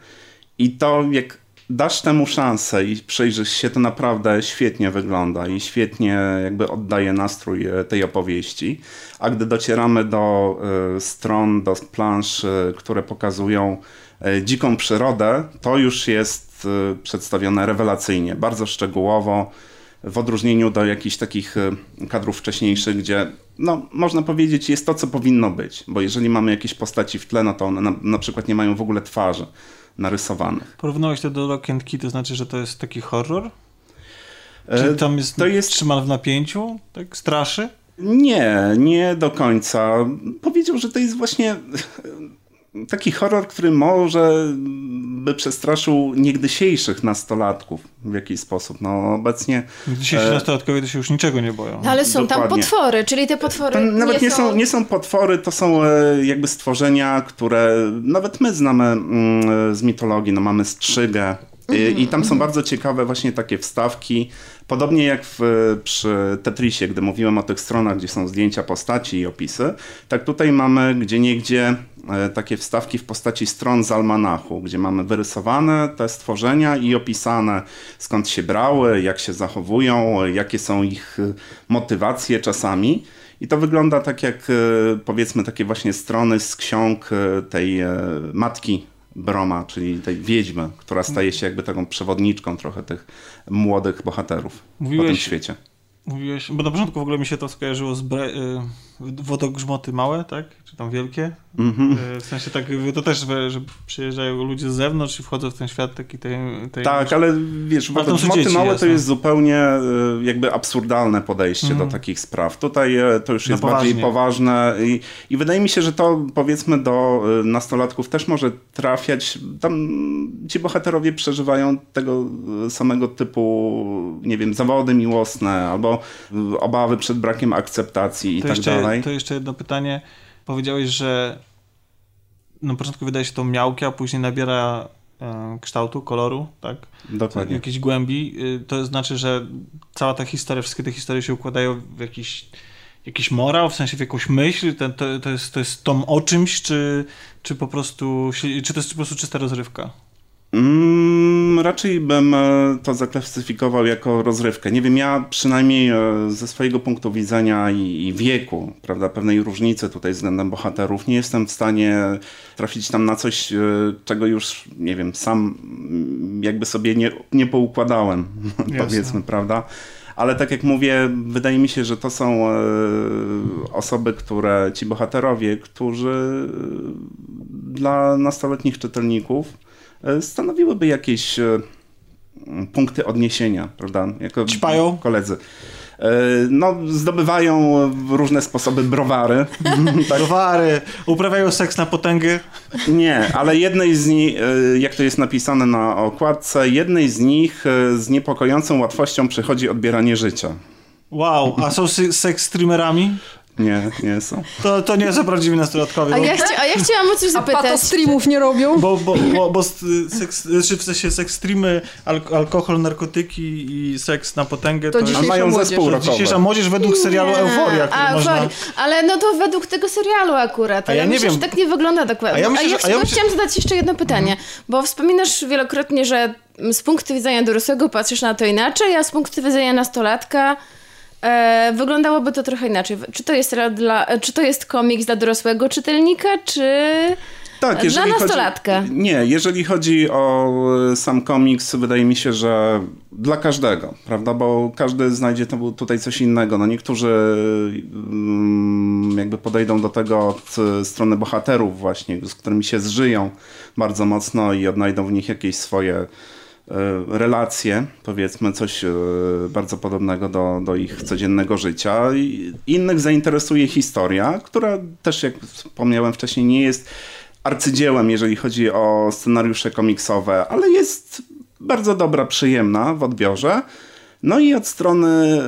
I to, jak dasz temu szansę i przejrzysz się, to naprawdę świetnie wygląda i świetnie jakby oddaje nastrój e, tej opowieści. A gdy docieramy do y, stron, do plansz, y, które pokazują dziką przyrodę, to już jest przedstawione rewelacyjnie, bardzo szczegółowo, w odróżnieniu do jakichś takich kadrów wcześniejszych, gdzie no, można powiedzieć jest to, co powinno być, bo jeżeli mamy jakieś postaci w tle, no to one na, na przykład nie mają w ogóle twarzy narysowanych. Porównałeś to do Lock and Key, to znaczy, że to jest taki horror? Czy e, tam jest, to jest trzymany w napięciu? Tak straszy? Nie, nie do końca. Powiedział, że to jest właśnie taki horror, który może by przestraszył niegdysiejszych nastolatków w jakiś sposób. No obecnie... Dzisiejsi e... nastolatkowie to się już niczego nie boją. No, ale są Dokładnie. tam potwory, czyli te potwory to nawet nie są... są... Nie są potwory, to są e, jakby stworzenia, które nawet my znamy mm, z mitologii. No mamy strzygę, i tam są bardzo ciekawe właśnie takie wstawki. Podobnie jak w, przy Tetrisie, gdy mówiłem o tych stronach, gdzie są zdjęcia postaci i opisy, tak tutaj mamy gdzie niegdzie e, takie wstawki w postaci stron z almanachu, gdzie mamy wyrysowane te stworzenia i opisane skąd się brały, jak się zachowują, jakie są ich motywacje czasami. I to wygląda tak jak e, powiedzmy takie właśnie strony z ksiąg e, tej matki Broma, czyli tej wiedźmy, która staje się jakby taką przewodniczką trochę tych młodych bohaterów Mówiłeś, po tym świecie. Mówiłeś, bo na początku w ogóle mi się to skojarzyło z bre, y, wodogrzmoty małe, tak? Czy tam wielkie? Mm -hmm. W sensie tak, to też, że przyjeżdżają ludzie z zewnątrz i wchodzą w ten świat taki tej... tej tak, ale wiesz, wodogrzmoty małe to jest zupełnie y, jakby absurdalne podejście mm. do mhm. takich spraw. Tutaj y, to już jest no bardziej poważne i, i wydaje mi się, że to powiedzmy do nastolatków też może trafiać. Tam ci bohaterowie przeżywają tego samego typu, nie wiem, zawody miłosne albo obawy przed brakiem akceptacji i to tak jeszcze, To jeszcze jedno pytanie. Powiedziałeś, że na początku wydaje się to miałkie, a później nabiera e, kształtu, koloru, tak? Dokładnie. Jakiejś głębi. Y, to znaczy, że cała ta historia, wszystkie te historie się układają w jakiś jakiś morał, w sensie w jakąś myśl? To, to, to, jest, to jest tom o czymś, czy, czy po prostu, czy to jest po prostu czysta rozrywka? Mm, raczej bym e, to zaklasyfikował jako rozrywkę. Nie wiem, ja przynajmniej e, ze swojego punktu widzenia i, wieku, prawda, pewnej różnicy tutaj względem bohaterów, nie jestem w stanie trafić tam na coś, e, czego już, nie wiem, sam mm, jakby sobie nie, nie poukładałem, powiedzmy, prawda. Ale tak jak mówię, wydaje mi się, że to są osoby, które, ci bohaterowie, którzy dla nastoletnich czytelników stanowiłyby jakieś e, punkty odniesienia, prawda? Jako Ćpają? koledzy. E, no, zdobywają w różne sposoby browary. tak. Browary, uprawiają seks na potęgę? Nie, ale jednej z nich, jak to jest napisane na okładce, jednej z nich z niepokojącą łatwością przychodzi odbieranie życia. Wow, a są seks streamerami? Nie, nie są. To, to nie są prawdziwi nastolatkowie. A, ja, chci a ja chciałam o coś zapytać. A streamów nie robią? Bo, bo, bo, bo seks, znaczy w sensie seks streamy, alkohol, narkotyki i seks na potęgę to, to jest... mają młodzież. zespół rockowy. Dzisiejsza młodzież według serialu nie. Euforia, a, można... Ale no to według tego serialu akurat. A ja, ja nie myślę, wiem. że tak nie wygląda dokładnie. A ja, myślę, a ja, a ja myślę... chciałam zadać jeszcze jedno pytanie, mhm. bo wspominasz wielokrotnie, że z punktu widzenia dorosłego patrzysz na to inaczej, a z punktu widzenia nastolatka E, wyglądałoby to trochę inaczej. Czy to jest, dla, czy to jest komiks dla dorosłego czytelnika, czy tak, dla nastolatka? Chodzi, nie, jeżeli chodzi o e, sam komiks, wydaje mi się, że dla każdego, prawda? Bo każdy znajdzie tutaj coś innego. No niektórzy mm, jakby podejdą do tego od strony bohaterów właśnie, z którymi się zżyją bardzo mocno i odnajdą w nich jakieś swoje E, relacje, powiedzmy coś e, bardzo podobnego do, do ich codziennego życia. Innych zainteresuje historia, która też, jak wspomniałem wcześniej, nie jest arcydziełem, jeżeli chodzi o scenariusze komiksowe, ale jest bardzo dobra, przyjemna w odbiorze. No i od strony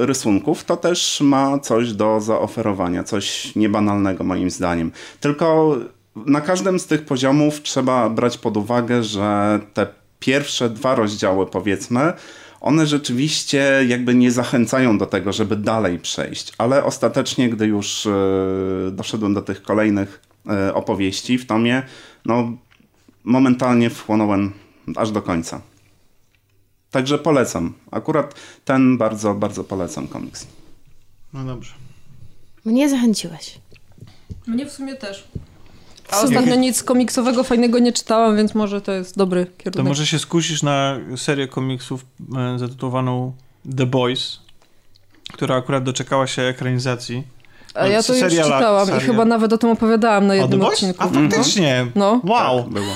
y, rysunków to też ma coś do zaoferowania, coś niebanalnego moim zdaniem. Tylko na każdym z tych poziomów trzeba brać pod uwagę, że te pierwsze dwa rozdziały, powiedzmy, one rzeczywiście jakby nie zachęcają do tego, żeby dalej przejść, ale ostatecznie, gdy już y, doszedłem do tych kolejnych y, opowieści w tomie, no momentalnie wchłonąłem aż do końca. Także polecam. Akurat ten bardzo, bardzo polecam komiks. No dobrze. Mnie zachęciłeś. Mnie w sumie też. A ostatnio nic komiksowego fajnego nie czytałam, więc może to jest dobry To kierunek. może się skusisz na serię komiksów e, zatytułowaną The Boys, która akurat doczekała się ekranizacji. A ja to już czytałam i chyba nawet o tym opowiadałam na jednym odcinku. A faktycznie. No. Wow. Tak, było.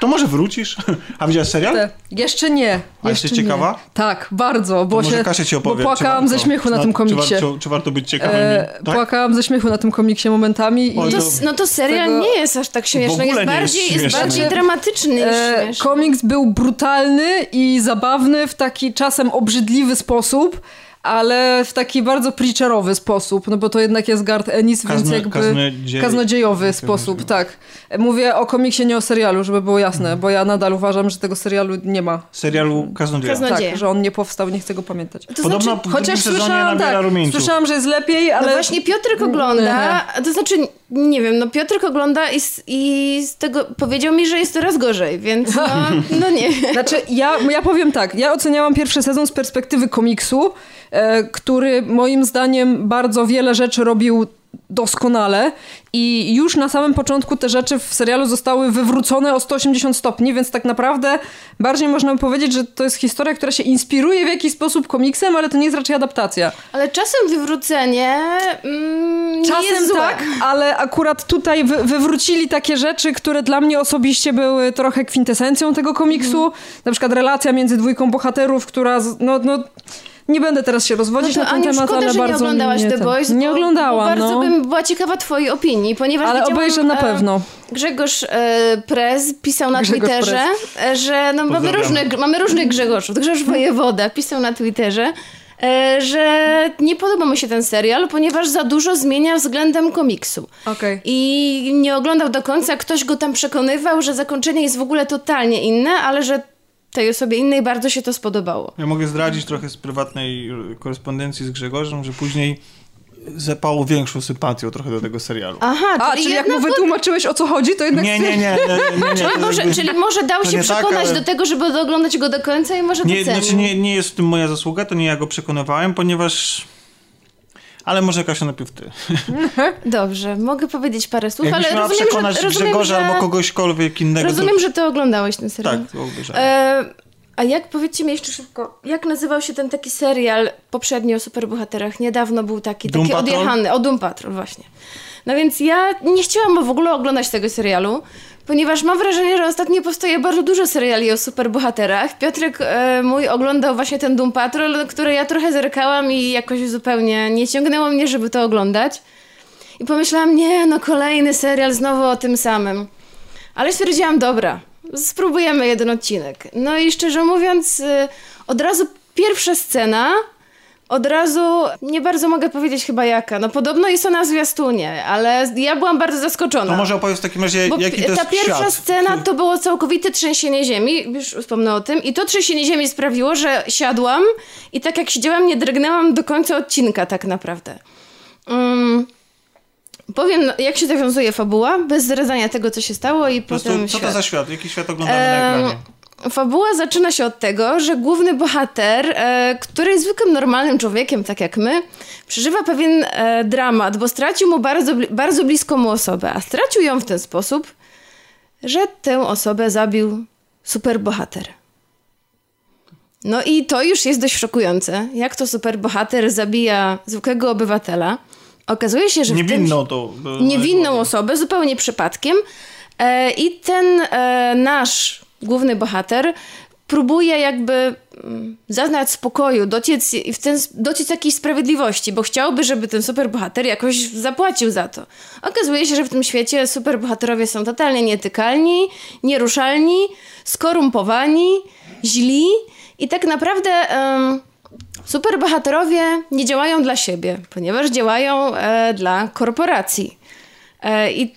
To może wrócisz? A widziałeś serial? Te- Jeszcze nie. A jeszcze jesteś ciekawa? Nie. Tak, bardzo, bo, To się, Kasia ci bo opowie. płakałam czy ze warto? śmiechu na No, tym Czy, komiksie. war- czy, czy warto być ciekawym? E, tak? Płakałam ze śmiechu na tym komiksie momentami. I, To, no to serial tego- nie jest aż tak śmieszny. Jest jest bardziej, jest śmieszny. bardziej dramatyczny niż e, komiks był brutalny i zabawny w taki czasem obrzydliwy sposób, ale w taki bardzo preacherowy sposób, no bo to jednak jest Garth Ennis, więc Kazno- jakby kaznodzie- kaznodziejowy sposób, tak. Mówię o komiksie, nie o serialu, żeby było jasne, bo ja nadal uważam, że tego serialu nie ma. Serialu Kaznodzieja. Kazno- Nadzieję. Tak, że on nie powstał, nie chcę go pamiętać. To Podobno znaczy, w drugim Chociaż słyszałam, tak, słyszałam, że jest lepiej, ale... no właśnie Piotrek ogląda, a to znaczy, nie wiem, no Piotrek ogląda i z, i z tego powiedział mi, że jest coraz gorzej, więc no, no nie. Znaczy, ja, ja powiem tak, ja oceniałam pierwszy sezon z perspektywy komiksu, e, który moim zdaniem bardzo wiele rzeczy robił doskonale i już na samym początku te rzeczy w serialu zostały wywrócone o 180 stopni, więc tak naprawdę bardziej można by powiedzieć, że to jest historia, która się inspiruje w jakiś sposób komiksem, ale to nie jest raczej adaptacja. Ale czasem wywrócenie mm, nie Czasem tak, ale akurat tutaj wy, wywrócili takie rzeczy, które dla mnie osobiście były trochę kwintesencją tego komiksu. Mhm. Na przykład relacja między dwójką bohaterów, która, no, no nie będę teraz się rozwodzić No to na ten Aniu, temat, szkoda, ale że nie bardzo oglądałaś mnie The Boys. Nie bo, oglądałam, bo bardzo no. bym była ciekawa twojej opinii, ponieważ Ale obejrzę na e, pewno. Grzegorz e, Prez pisał na Grzegorz Twitterze, e, że no, mamy, różnych, mamy różnych Grzegorzów. Grzegorz Wojewoda pisał na Twitterze, e, że nie podoba mu się ten serial, ponieważ za dużo zmienia względem komiksu. Okej. I nie oglądał do końca, ktoś go tam przekonywał, że zakończenie jest w ogóle totalnie inne, ale że tej osobie innej bardzo się to spodobało. Ja mogę zdradzić trochę z prywatnej korespondencji z Grzegorzem, że później zapało większą sympatią trochę do tego serialu. Aha, A, czyli jak mu wytłumaczyłeś o co chodzi, to jednak... Nie, nie, nie. nie, nie, nie Czyli to może, jakby- czyli może dał to się nie tak, przekonać ale- do tego, żeby oglądać go do końca i może Nie, docenił. znaczy nie, nie jest w tym moja zasługa, to nie ja go przekonywałem, ponieważ... Ale może Kasia najpierw ty. Dobrze, mogę powiedzieć parę słów, Jakbyś ale miała rozumiem, przekonać że, rozumiem, Grzegorza że, albo kogośkolwiek innego, rozumiem, to... że ty oglądałeś ten serial. Tak, obejrzałem. E, a jak, powiedzcie mi jeszcze szybko, jak nazywał się ten taki serial poprzednio o superbohaterach? Niedawno był taki, Doom taki Patrol? odjechany. O, Doom Patrol, właśnie. No więc ja nie chciałam w ogóle oglądać tego serialu, ponieważ mam wrażenie, że ostatnio powstaje bardzo dużo seriali o superbohaterach. Piotrek e, mój oglądał właśnie ten Doom Patrol, który ja trochę zerkałam i jakoś zupełnie nie ciągnęło mnie, żeby to oglądać. I pomyślałam, nie, no kolejny serial znowu o tym samym. Ale stwierdziłam, dobra, spróbujemy jeden odcinek. No i szczerze mówiąc, y, od razu pierwsza scena, od razu nie bardzo mogę powiedzieć chyba jaka. No podobno jest ona w zwiastunie, ale ja byłam bardzo zaskoczona. To może opowiedz w takim razie, Bo jaki to jest ta pierwsza świat. scena to było całkowite trzęsienie ziemi, już wspomnę o tym, i to trzęsienie ziemi sprawiło, że siadłam i tak jak siedziałam, nie drgnęłam do końca odcinka tak naprawdę. Um, powiem, no, jak się zawiązuje fabuła, bez zdradzania tego, co się stało i Po prostu, potem co świat. to za świat? Jaki świat oglądamy na Em, ekranie? Fabuła zaczyna się od tego, że główny bohater, e, który jest zwykłym, normalnym człowiekiem, tak jak my, przeżywa pewien e, dramat, bo stracił mu bardzo, bardzo bliską mu osobę, a stracił ją w ten sposób, że tę osobę zabił superbohater. No i to już jest dość szokujące, jak to superbohater zabija zwykłego obywatela. Okazuje się, że Niewinną to... niewinną osobę, zupełnie przypadkiem. E, I ten e, nasz główny bohater próbuje jakby mm, zaznać spokoju, dociec, i w ten, dociec jakiejś sprawiedliwości, bo chciałby, żeby ten superbohater jakoś zapłacił za to. Okazuje się, że w tym świecie superbohaterowie są totalnie nietykalni, nieruszalni, skorumpowani źli i tak naprawdę um, superbohaterowie nie działają dla siebie, ponieważ działają e, dla korporacji. E, I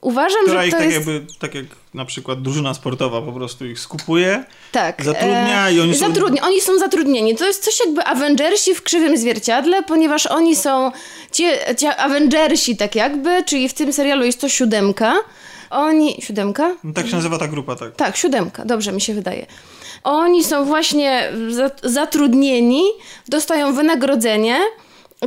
uważam, Która że to tak jest... jakby, tak jak na przykład drużyna sportowa po prostu ich skupuje, Tak. zatrudnia i oni są... Oni są zatrudnieni. To jest coś jakby Avengersi w krzywym zwierciadle, ponieważ oni są ci, ci Avengersi tak jakby, czyli w tym serialu jest to siódemka. Oni... Siódemka? No, tak się nazywa ta grupa, tak. Tak, siódemka, dobrze mi się wydaje. Oni są właśnie za- zatrudnieni, dostają wynagrodzenie.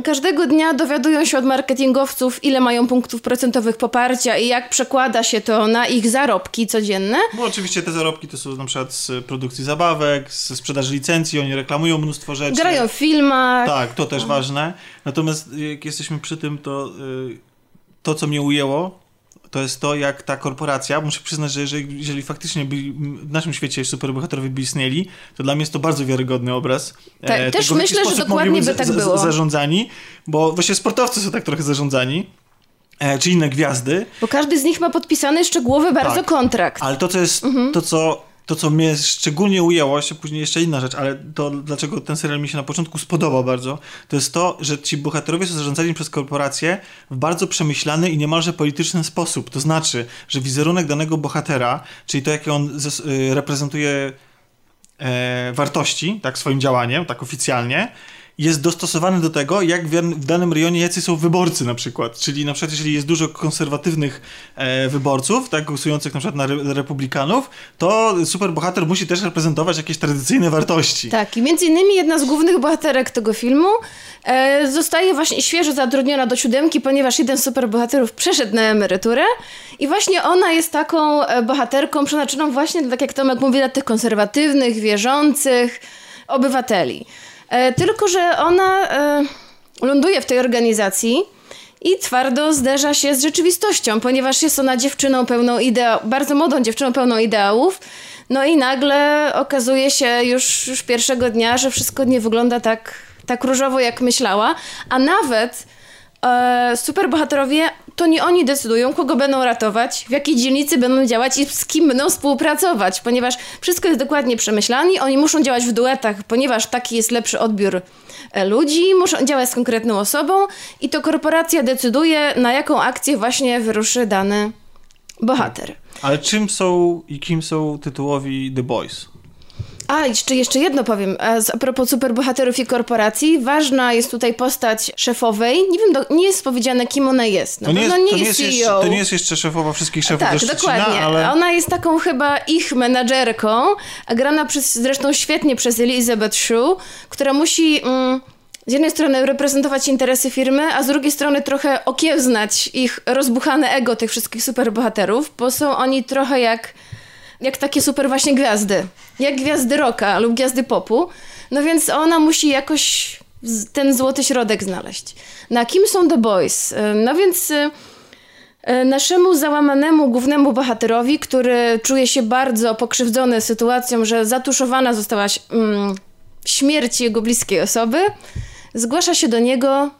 Każdego dnia dowiadują się od marketingowców, ile mają punktów procentowych poparcia i jak przekłada się to na ich zarobki codzienne. Bo oczywiście te zarobki to są na przykład z produkcji zabawek, z sprzedaży licencji, oni reklamują mnóstwo rzeczy. Grają w filmach. Tak, to też ważne. Natomiast jak jesteśmy przy tym, to y, to, co mnie ujęło, to jest to, jak ta korporacja, muszę przyznać, że jeżeli, jeżeli faktycznie by, w naszym świecie superbohaterowie by istnieli, to dla mnie jest to bardzo wiarygodny obraz. e, Tak, tego, też jaki myślę, że dokładnie by tak za- za- było. zarządzani, bo właśnie sportowcy są tak trochę zarządzani, e, czy inne gwiazdy, Bo każdy z nich ma podpisany szczegółowy bardzo Tak. kontrakt. ale to, co jest, Mhm. to, co, to, co mnie szczególnie ujęło, jeszcze później jeszcze inna rzecz, ale to, dlaczego ten serial mi się na początku spodobał bardzo, to jest to, że ci bohaterowie są zarządzani przez korporacje w bardzo przemyślany i niemalże polityczny sposób. To znaczy, że wizerunek danego bohatera, czyli to, jakie on y, reprezentuje e, wartości, tak, swoim działaniem, tak oficjalnie, jest dostosowany do tego, jak w, danym rejonie jacy są wyborcy na przykład. Czyli na przykład, jeżeli jest dużo konserwatywnych e, wyborców, tak, głosujących na przykład na re, republikanów, to superbohater musi też reprezentować jakieś tradycyjne wartości. Tak, i między innymi jedna z głównych bohaterek tego filmu e, zostaje właśnie świeżo zatrudniona do siódemki, ponieważ jeden z superbohaterów przeszedł na emeryturę i właśnie ona jest taką e, bohaterką przeznaczoną właśnie, tak jak Tomek mówi, dla tych konserwatywnych, wierzących obywateli. E, tylko, że ona e, ląduje w tej organizacji i twardo zderza się z rzeczywistością, ponieważ jest ona dziewczyną pełną ideałów, bardzo młodą dziewczyną pełną ideałów. No i nagle okazuje się już, już pierwszego dnia, że wszystko nie wygląda tak, tak różowo, jak myślała, a nawet e, superbohaterowie to nie oni decydują, kogo będą ratować, w jakiej dzielnicy będą działać i z kim będą współpracować, ponieważ wszystko jest dokładnie przemyślane. Oni muszą działać w duetach, ponieważ taki jest lepszy odbiór e, ludzi, muszą działać z konkretną osobą i to korporacja decyduje, na jaką akcję właśnie wyruszy dany bohater. Ale czym są i kim są tytułowi The Boys? A, jeszcze, jeszcze jedno powiem. A propos superbohaterów i korporacji, ważna jest tutaj postać szefowej. Nie wiem, do, nie jest powiedziane, kim ona jest. Na To nie, jest, to, nie nie jest jest CEO. jeszcze, to nie jest jeszcze szefowa wszystkich szefów tak, Szczecina, dokładnie. ale... Ona jest taką chyba ich menadżerką, a grana przez, zresztą świetnie przez Elizabeth Shue, która musi mm, z jednej strony reprezentować interesy firmy, a z drugiej strony trochę okiełznać ich rozbuchane ego tych wszystkich superbohaterów, bo są oni trochę jak, jak takie super właśnie gwiazdy. Jak gwiazdy rocka lub gwiazdy popu. No więc ona musi jakoś ten złoty środek znaleźć. Na kim są The Boys? Y, No więc... y, E, Naszemu załamanemu głównemu bohaterowi, który czuje się bardzo pokrzywdzony sytuacją, że zatuszowana została mm, śmierć jego bliskiej osoby, zgłasza się do niego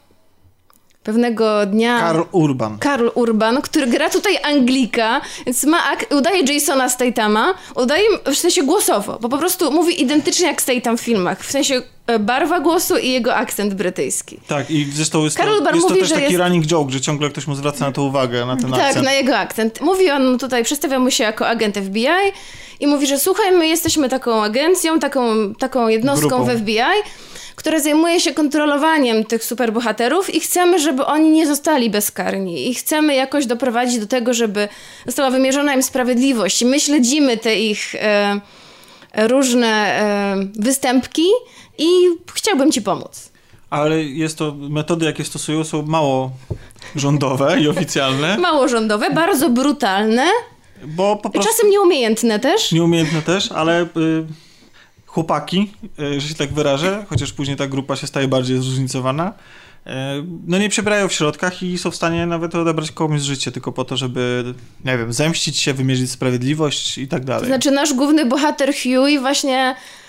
pewnego dnia Karl Urban. Karl Urban, który gra tutaj Anglika, więc ma ak- udaje Jasona Statama, udaje w sensie głosowo, bo po prostu mówi identycznie jak Statham w filmach, w sensie e, barwa głosu i jego akcent brytyjski. Tak, i zresztą jest, Karl to, Urban jest to mówi, też że taki jest- running joke, że ciągle ktoś mu zwraca na to uwagę, na ten Tak, akcent. na jego akcent. Mówi on tutaj, przedstawia mu się jako agent FBI i mówi, że słuchaj, my jesteśmy taką agencją, taką, taką jednostką Grupą. w FBI, która zajmuje się kontrolowaniem tych superbohaterów i chcemy, żeby oni nie zostali bezkarni. I chcemy jakoś doprowadzić do tego, żeby została wymierzona im sprawiedliwość. I my śledzimy te ich e, różne e, występki i chciałbym ci pomóc. Ale jest to, metody jakie stosują są mało rządowe i oficjalne, Mało rządowe, bardzo brutalne bo po i prostu czasem nieumiejętne też. nieumiejętne też, ale y, chłopaki, y, że się tak wyrażę, chociaż później ta grupa się staje bardziej zróżnicowana, y, no nie przebierają w środkach i są w stanie nawet odebrać komuś życie tylko po to, żeby, nie wiem, zemścić się, wymierzyć sprawiedliwość i tak dalej. To znaczy nasz główny bohater Huey właśnie E,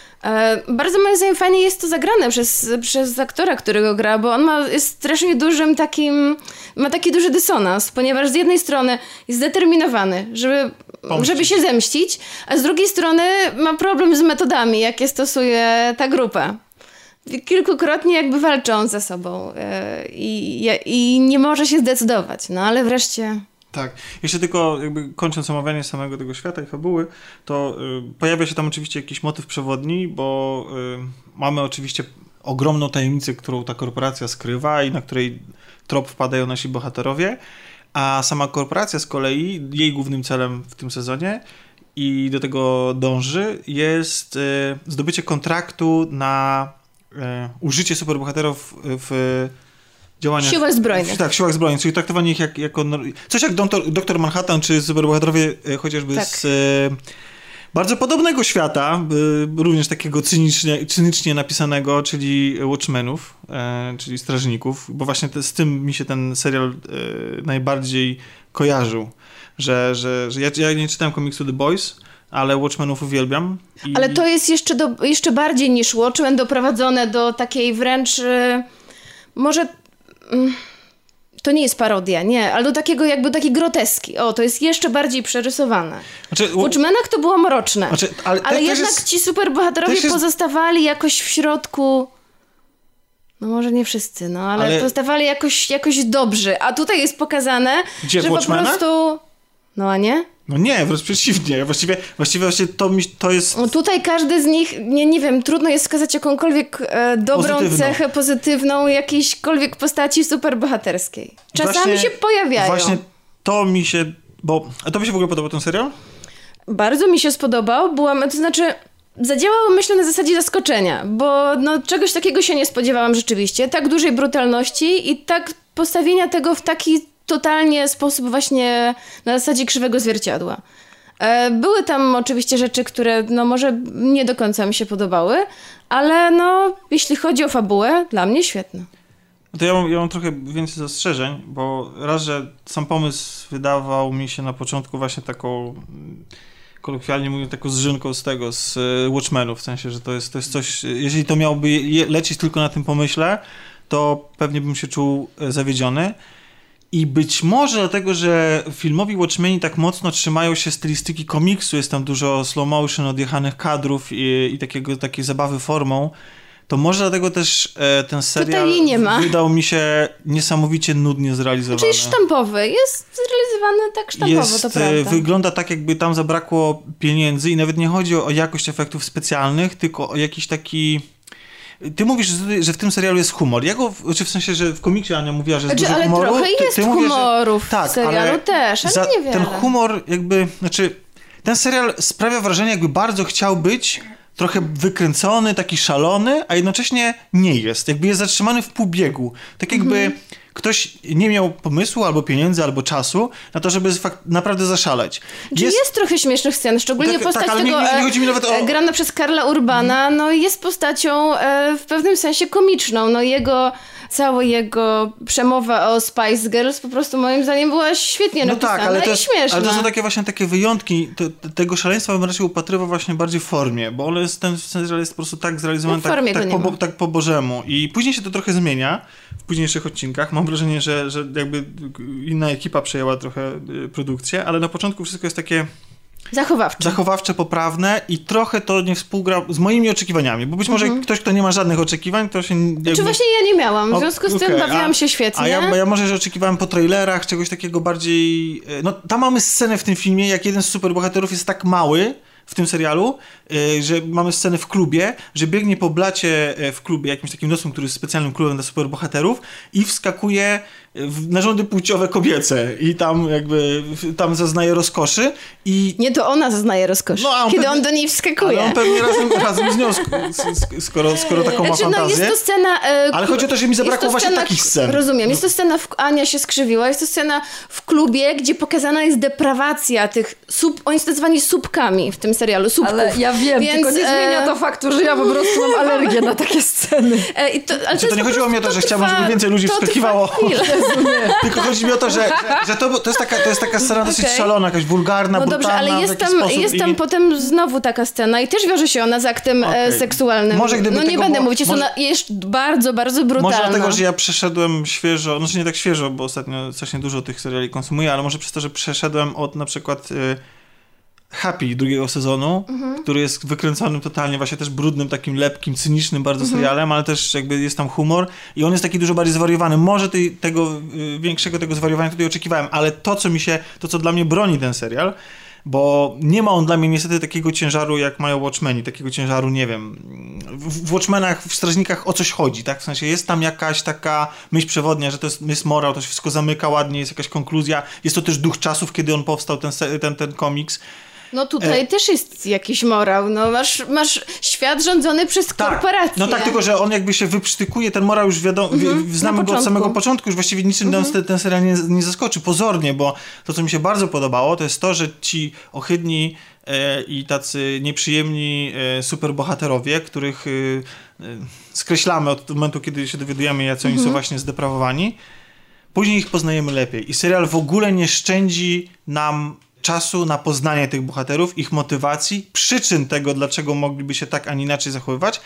bardzo moim zdaniem fajnie jest to zagrane przez, przez aktora, którego gra, bo on ma, jest strasznie dużym takim, ma taki duży dysonans, ponieważ z jednej strony jest zdeterminowany, żeby, żeby się zemścić, a z drugiej strony ma problem z metodami, jakie stosuje ta grupa. Kilkukrotnie jakby walczą ze sobą e, i, i nie może się zdecydować, no ale wreszcie... Tak. Jeszcze tylko jakby kończąc omawianie samego tego świata i fabuły, to y, pojawia się tam oczywiście jakiś motyw przewodni, bo y, mamy oczywiście ogromną tajemnicę, którą ta korporacja skrywa i na której trop wpadają nasi bohaterowie, a sama korporacja z kolei, jej głównym celem w tym sezonie i do tego dąży, jest y, zdobycie kontraktu na y, użycie superbohaterów w działaniach... Siłach zbrojnych. Tak, siłach zbrojnych, czyli traktowanie ich jak, jako... Coś jak doktor, doktor Manhattan, czy superbohaterowie e, chociażby tak. z... E, bardzo podobnego świata, e, również takiego cynicznie, cynicznie napisanego, czyli Watchmenów, czyli Strażników, bo właśnie te, z tym mi się ten serial najbardziej kojarzył, że, że, że ja, ja nie czytałem komiksu The Boys, ale Watchmenów uwielbiam. I... Ale to jest jeszcze, do, jeszcze bardziej niż Watchmen doprowadzone do takiej wręcz może to nie jest parodia, nie, ale do takiego jakby takiej groteski. O, to jest jeszcze bardziej przerysowane. Znaczy, w Watchmenach to było mroczne. Znaczy, ale, ale jednak jest, ci superbohaterowie jest... pozostawali jakoś w środku... No może nie wszyscy, no ale, ale... pozostawali jakoś, jakoś dobrzy. A tutaj jest pokazane, Gdzie, że po prostu... No a nie? No nie, wręcz przeciwnie. Właściwie, właściwie właśnie to, mi, to jest... No tutaj każdy z nich, nie, nie wiem, trudno jest wskazać jakąkolwiek e, dobrą Pozytywną. cechę pozytywną jakiejśkolwiek postaci superbohaterskiej. Czasami właśnie, się pojawiają. Właśnie to mi się... Bo, a to mi się w ogóle podobał ten serial? Bardzo mi się spodobał. Byłam, to znaczy... Zadziałało, myślę, na zasadzie zaskoczenia, bo no, czegoś takiego się nie spodziewałam rzeczywiście. Tak dużej brutalności i tak postawienia tego w taki totalnie sposób właśnie na zasadzie krzywego zwierciadła. E, były tam oczywiście rzeczy, które no może nie do końca mi się podobały, ale no jeśli chodzi o fabułę, dla mnie świetne. No to ja mam, ja mam trochę więcej zastrzeżeń, bo raz, że sam pomysł wydawał mi się na początku właśnie taką kolokwialnie mówiąc, taką zżynką z tego, z e, Watchmenów, w sensie, że to jest, to jest coś, jeżeli to miałoby lecieć tylko na tym pomyśle, to pewnie bym się czuł e, zawiedziony. I być może dlatego, że filmowi Watchmeni tak mocno trzymają się stylistyki komiksu, jest tam dużo slow motion, odjechanych kadrów i, i takiego, takiej zabawy formą, to może dlatego też e, ten serial wydał mi się niesamowicie nudnie zrealizowany. Czyli sztampowy, jest zrealizowany tak sztampowo, jest, to prawda. E, wygląda tak, jakby tam zabrakło pieniędzy i nawet nie chodzi o jakość efektów specjalnych, tylko o jakiś taki ty mówisz, że w tym serialu jest humor. Ja go, czy w sensie, że w komiksie Ania mówiła, że jest znaczy, dużo ale humoru. trochę jest ty, ty że, tak, w serialu ale też, ale niewiele. Ten humor jakby, znaczy, ten serial sprawia wrażenie, jakby bardzo chciał być trochę wykręcony, taki szalony, a jednocześnie nie jest. Jakby jest zatrzymany w pół biegu. Tak jakby... -hmm ktoś nie miał pomysłu, albo pieniędzy, albo czasu na to, żeby naprawdę zaszaleć. Jest, jest trochę śmiesznych scen, szczególnie tak, postać tak, tego nie, nie, chodzi mi nawet o... E, grana przez Karla Urbana, no jest postacią e, w pewnym sensie komiczną. No jego cała jego przemowa o Spice Girls po prostu moim zdaniem była świetnie no napisana tak, ale to, i śmieszna. Ale to są takie właśnie takie wyjątki. Tego szaleństwa bym raczej upatrywał właśnie bardziej w formie, bo on jest, ten serial jest po prostu tak zrealizowany, no tak, tak, po, tak po bożemu. I później się to trochę zmienia w późniejszych odcinkach. Mam wrażenie, że, że jakby inna ekipa przejęła trochę y, produkcję, ale na początku wszystko jest takie Zachowawcze. Zachowawcze, poprawne i trochę to nie współgra z moimi oczekiwaniami, bo być może mhm. ktoś, kto nie ma żadnych oczekiwań, to się... Jakby... Czy właśnie ja nie miałam, w związku z okay. tym bawiłam a, się świetnie. A ja, ja może, że oczekiwałem po trailerach czegoś takiego bardziej... E, no, tam mamy scenę w tym filmie, jak jeden z superbohaterów jest tak mały, w tym serialu, e, że mamy scenę w klubie, że biegnie po blacie e, w klubie, jakimś takim nocnym, który jest specjalnym klubem dla superbohaterów i wskakuje narządy płciowe kobiece i tam jakby tam zaznaje rozkoszy i... Nie, to ona zaznaje rozkoszy, no, on kiedy pewnie, on do niej wskakuje. Ale on pewnie razem, razem z nią, skoro, skoro taką ma fantazję. Znaczy, no jest to scena... E, ale chodzi o to, że mi zabrakło właśnie scena, takich scen. Rozumiem, jest to scena, w, Ania się skrzywiła, jest to scena w klubie, gdzie pokazana jest deprawacja tych sub, oni są nazywani subkami w tym serialu, subków. Ale ja wiem, Więc, tylko nie zmienia to faktu, że ja po prostu mam alergię na takie sceny. E, i to, ale to, to nie chodziło mi o to, że chciałabym, żeby więcej ludzi wskakiwało. Jezu, nie. Tylko chodzi mi o to, że, że, że to, to, jest taka, to jest taka scena dosyć Okej. szalona, jakaś wulgarna, No dobrze, brutalna ale jest tam, jest i- tam potem znowu taka scena i też wiąże się ona z aktem e, Okej. seksualnym. Może gdyby no nie będę było- mówić, jest może- ona jest bardzo, bardzo brutalna. Może dlatego, że ja przeszedłem świeżo, znaczy nie tak świeżo, bo ostatnio strasznie dużo tych seriali konsumuję, ale może przez to, że przeszedłem od na przykład y, Happy drugiego sezonu, Mhm. który jest wykręconym totalnie właśnie też brudnym, takim lepkim, cynicznym bardzo Mhm. serialem, ale też jakby jest tam humor i on jest taki dużo bardziej zwariowany. Może tej, tego y, większego tego zwariowania tutaj oczekiwałem, ale to, co mi się, to co dla mnie broni ten serial, bo nie ma on dla mnie niestety takiego ciężaru, jak mają Watchmeni, takiego ciężaru, nie wiem, w, w Watchmenach, w Strażnikach o coś chodzi, tak? W sensie jest tam jakaś taka myśl przewodnia, że to jest, jest morał, to się wszystko zamyka ładnie, jest jakaś konkluzja, jest to też duch czasów, kiedy on powstał, ten, ten, ten komiks. No tutaj E- też jest jakiś morał. No masz, masz świat rządzony przez korporacje. No tak, tylko że on jakby się wyprztykuje, ten morał już wiadomo, wi- znamy na go od samego początku, już właściwie niczym nas ten, ten serial nie, nie zaskoczy, pozornie, bo to, co mi się bardzo podobało, to jest to, że ci ohydni e, i tacy nieprzyjemni e, superbohaterowie, których e, skreślamy od momentu, kiedy się dowiadujemy, jacy oni są właśnie zdeprawowani, później ich poznajemy lepiej. I serial w ogóle nie szczędzi nam czasu na poznanie tych bohaterów, ich motywacji, przyczyn tego, dlaczego mogliby się tak, a nie inaczej zachowywać.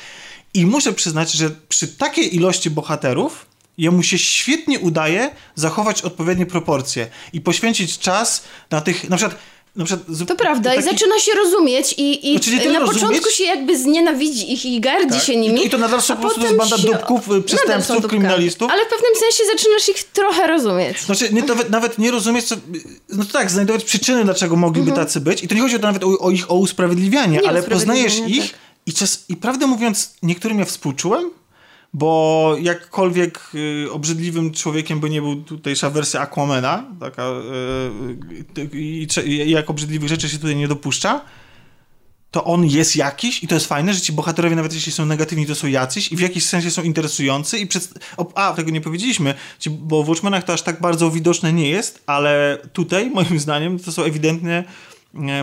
I muszę przyznać, że przy takiej ilości bohaterów jemu się świetnie udaje zachować odpowiednie proporcje i poświęcić czas na tych, na przykład na przykład To prawda, i taki- zaczyna się rozumieć i, i tyle na rozumieć- początku się jakby znienawidzi ich i gardzi Tak. się nimi. I to- i nadal są po prostu potem banda się- dupków, y, przestępców, kryminalistów. Ale w pewnym sensie zaczynasz ich trochę rozumieć. Znaczy, nie, nawet, nawet nie rozumieć, co, no to tak, znajdować przyczyny, dlaczego mogliby Mhm. tacy być. I to nie chodzi o to nawet o, o ich o usprawiedliwianie, Nie ale poznajesz ich tak. i, czas, i prawdę mówiąc, niektórym ja współczułem, bo jakkolwiek y, obrzydliwym człowiekiem by nie był tutejsza wersja Aquamena, taka, y, y, i, cze- i jak obrzydliwych rzeczy się tutaj nie dopuszcza, to on jest jakiś i to jest fajne, że ci bohaterowie nawet jeśli są negatywni, to są jacyś i w jakiś sensie są interesujący i przed... a, tego nie powiedzieliśmy, bo w Watchmenach to aż tak bardzo widoczne nie jest, ale tutaj moim zdaniem to są ewidentnie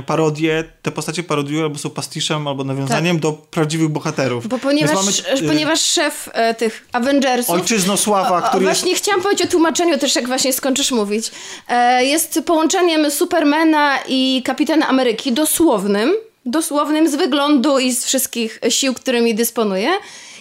parodie, te postacie parodiują albo są pastiszem, albo nawiązaniem do prawdziwych bohaterów. Tak. Bo ponieważ, mamy, e, ponieważ szef e, tych Avengersów Ojczyznosława, O, o, który jest... właśnie chciałam powiedzieć o tłumaczeniu też, jak właśnie skończysz mówić. E, jest połączeniem Supermana i Kapitana Ameryki dosłownym, dosłownym z wyglądu i z wszystkich sił, którymi dysponuje.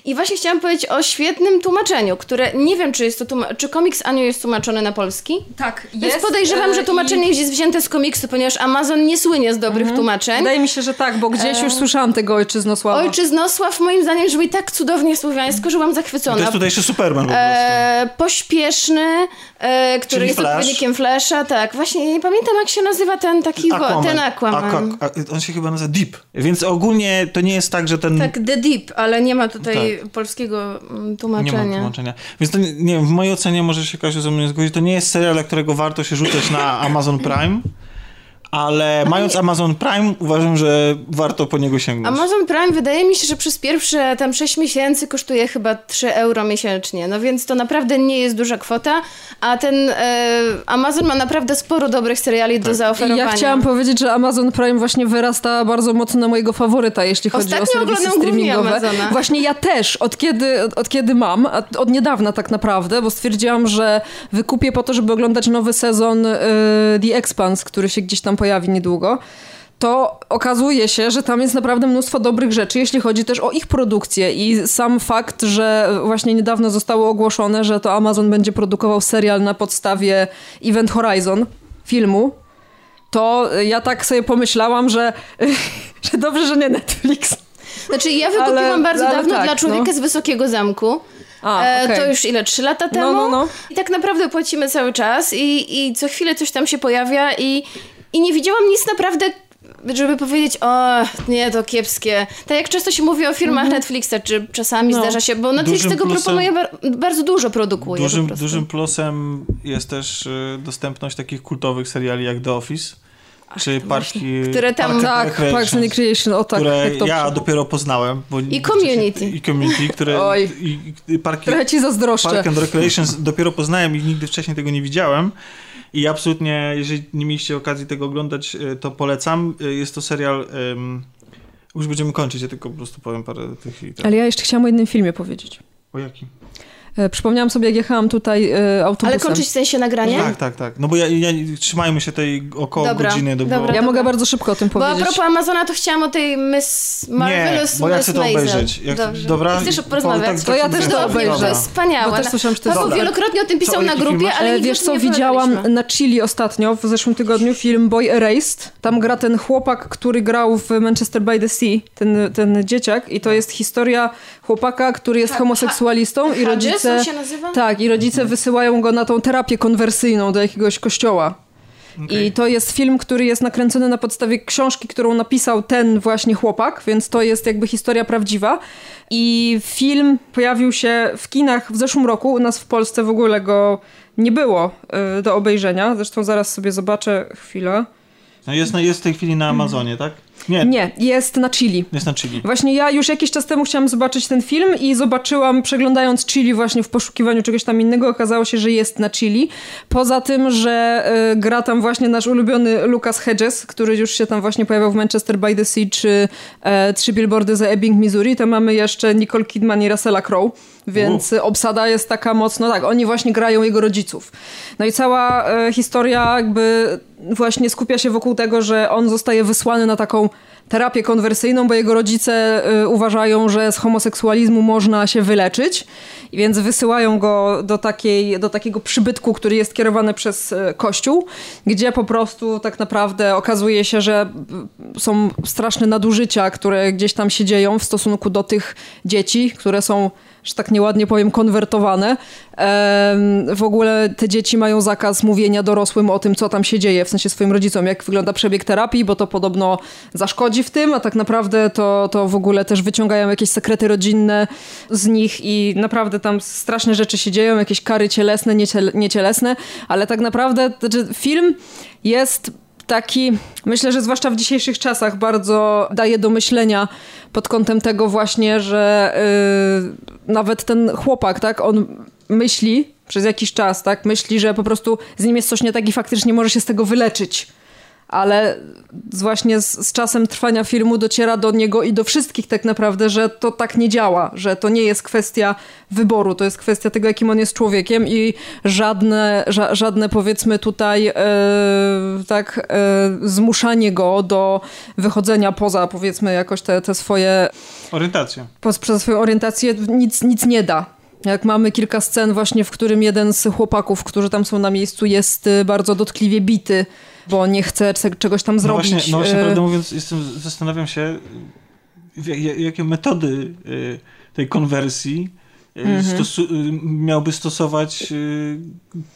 I właśnie chciałam powiedzieć o świetnym tłumaczeniu, które nie wiem, czy jest to czy komiks Anio jest tłumaczony na polski. Tak, Więc podejrzewam, że tłumaczenie jest wzięte z komiksu, ponieważ Amazon nie słynie z dobrych tłumaczeń. Wydaje mi się, że tak, bo gdzieś już słyszałam tego ojczyznosława. Ojczyznosław moim zdaniem brzmi tak cudownie słowiańsko, że byłam zachwycona. To jest tutejszy Superman po prostu. E, pośpieszny, e, który Czyli jest Flash. odpowiednikiem Flasha, tak. Właśnie nie pamiętam jak się nazywa ten taki, wo- ten Aquaman. Aqua- a- on się chyba nazywa Deep. Więc ogólnie to nie jest tak, że ten... Tak, The Deep, ale nie ma tutaj polskiego mm, Nie tłumaczenia. ma tłumaczenia. Więc to nie, nie w mojej ocenie może się Kasiu ze mną nie zgodzić. To nie jest serial, którego warto się rzucać na Amazon Prime, ale mając Amazon Prime uważam, że warto po niego sięgnąć. Amazon Prime wydaje mi się, że przez pierwsze tam 6 miesięcy kosztuje chyba 3 euro miesięcznie, no więc to naprawdę nie jest duża kwota, a ten e, Amazon ma naprawdę sporo dobrych seriali Tak. do I zaoferowania. ja chciałam powiedzieć, że Amazon Prime właśnie wyrasta bardzo mocno na mojego faworyta, jeśli chodzi Ostatnio o serwisy streamingowe. Amazona. Właśnie ja też, od kiedy, od, od kiedy mam, a od niedawna tak naprawdę, bo stwierdziłam, że wykupię po to, żeby oglądać nowy sezon y, The Expanse, który się gdzieś tam pojawi niedługo. To okazuje się, że tam jest naprawdę mnóstwo dobrych rzeczy, jeśli chodzi też o ich produkcję. I sam fakt, że właśnie niedawno zostało ogłoszone, że to Amazon będzie produkował serial na podstawie Event Horizon, filmu, to ja tak sobie pomyślałam, że, że dobrze, że nie Netflix. Znaczy ja wykupiłam Ale- bardzo ale dawno tak, dla człowieka no. z Wysokiego Zamku. A, E, okej. To już ile? Trzy lata temu? no, no. I tak naprawdę płacimy cały czas i, i co chwilę coś tam się pojawia i, i nie widziałam nic naprawdę żeby powiedzieć, o nie, to kiepskie. Tak jak często się mówi o filmach Netflixa, czy czasami No. zdarza się, bo Netflix Dużym tego plusem- proponuje, bar- bardzo dużo produkuje Dużym, dużym plusem jest też y, dostępność takich kultowych seriali jak The Office, czy Parki... Które tam- Park Tak, Recreations, Parks and Recreation, o tak, które jak to ja dopiero poznałem. Bo I Community. I Community, które... Oj. I, i parki, Trochę ci zazdroszczę. Park and Recreations dopiero poznałem i nigdy wcześniej tego nie widziałem. I absolutnie, jeżeli nie mieliście okazji tego oglądać, y, to polecam. Y, Jest to serial... ym, już będziemy kończyć, ja tylko po prostu powiem parę tych... tak. Ale ja jeszcze chciałam o jednym filmie powiedzieć. O jakim? E, przypomniałam sobie, jak jechałam tutaj e, autobusem. Ale kończyć w sensie nagranie? Tak, tak, tak. No bo ja, ja trzymajmy się tej około Dobra, godziny. Do, dobra. Ja mogę bardzo szybko o tym Bo a powiedzieć. propos Amazona, to chciałam o tej Miss Nie, Marvelous bo ja chcę to obejrzeć. Jak, Dobrze. Dobra? Chcesz porozmawiać? tak- To ja tak też to To obejrzę. to Dobra. jest wspaniałe. Bo też słyszałam, że to jest Paweł dobre. wielokrotnie o tym Co, pisał o na jakich grupie, filmach? ale E, Wiesz co, nie widziałam na Chili ostatnio, w zeszłym tygodniu, film Boy Erased. Tam gra ten chłopak, który grał w Manchester by the Sea, ten, ten dzieciak i to jest historia chłopaka, który jest homoseksualistą i Hadges rodzice... się nazywa? Tak, i rodzice wysyłają go na tą terapię konwersyjną do jakiegoś kościoła. Okej. I to jest film, który jest nakręcony na podstawie książki, którą napisał ten właśnie chłopak, więc to jest jakby historia prawdziwa. I film pojawił się w kinach w zeszłym roku. U nas w Polsce w ogóle go nie było y, do obejrzenia. Zresztą zaraz sobie zobaczę chwilę. No jest, na- jest w tej chwili na Amazonie, tak? Nie, Nie, jest na Chili. jest na Chili. Właśnie ja już jakiś czas temu chciałam zobaczyć ten film i zobaczyłam, przeglądając Chili właśnie w poszukiwaniu czegoś tam innego, okazało się, że jest na Chili. Poza tym, że y, gra tam właśnie nasz ulubiony Lucas Hedges, który już się tam właśnie pojawiał w Manchester by the Sea czy e, Trzy Billboardy za Ebbing, Missouri, to mamy jeszcze Nicole Kidman i Russella Crowe. Więc obsada jest taka mocno, tak, oni właśnie grają jego rodziców. No i cała e, historia jakby właśnie skupia się wokół tego, że on zostaje wysłany na taką terapię konwersyjną, bo jego rodzice y, uważają, że z homoseksualizmu można się wyleczyć, więc wysyłają go do, takiej, do takiego przybytku, który jest kierowany przez y, Kościół, gdzie po prostu tak naprawdę okazuje się, że y, są straszne nadużycia, które gdzieś tam się dzieją w stosunku do tych dzieci, które są że tak nieładnie powiem, konwertowane. W ogóle te dzieci mają zakaz mówienia dorosłym o tym, co tam się dzieje, w sensie swoim rodzicom, jak wygląda przebieg terapii, bo to podobno zaszkodzi w tym, a tak naprawdę to, to w ogóle też wyciągają jakieś sekrety rodzinne z nich i naprawdę tam straszne rzeczy się dzieją, jakieś kary cielesne, nieciele- niecielesne, ale tak naprawdę znaczy, film jest taki, myślę, że zwłaszcza w dzisiejszych czasach bardzo daje do myślenia pod kątem tego właśnie, że yy, nawet ten chłopak, tak, on myśli przez jakiś czas, tak, myśli, że po prostu z nim jest coś nie tak i faktycznie może się z tego wyleczyć. Ale właśnie z, z czasem trwania filmu dociera do niego i do wszystkich tak naprawdę, że to tak nie działa, że to nie jest kwestia wyboru, to jest kwestia tego, jakim on jest człowiekiem i żadne, ża, żadne powiedzmy tutaj e, tak e, zmuszanie go do wychodzenia poza powiedzmy jakoś te, te swoje Orientacja. po- przez swoją orientację nic, nic nie da. Jak mamy kilka scen właśnie, w którym jeden z chłopaków, którzy tam są na miejscu, jest y, bardzo dotkliwie bity, bo nie chce ce- czegoś tam No zrobić. właśnie, no właśnie Y, prawdę mówiąc, jestem, zastanawiam się, jakie metody y, tej konwersji y, Mhm. stosu- miałby stosować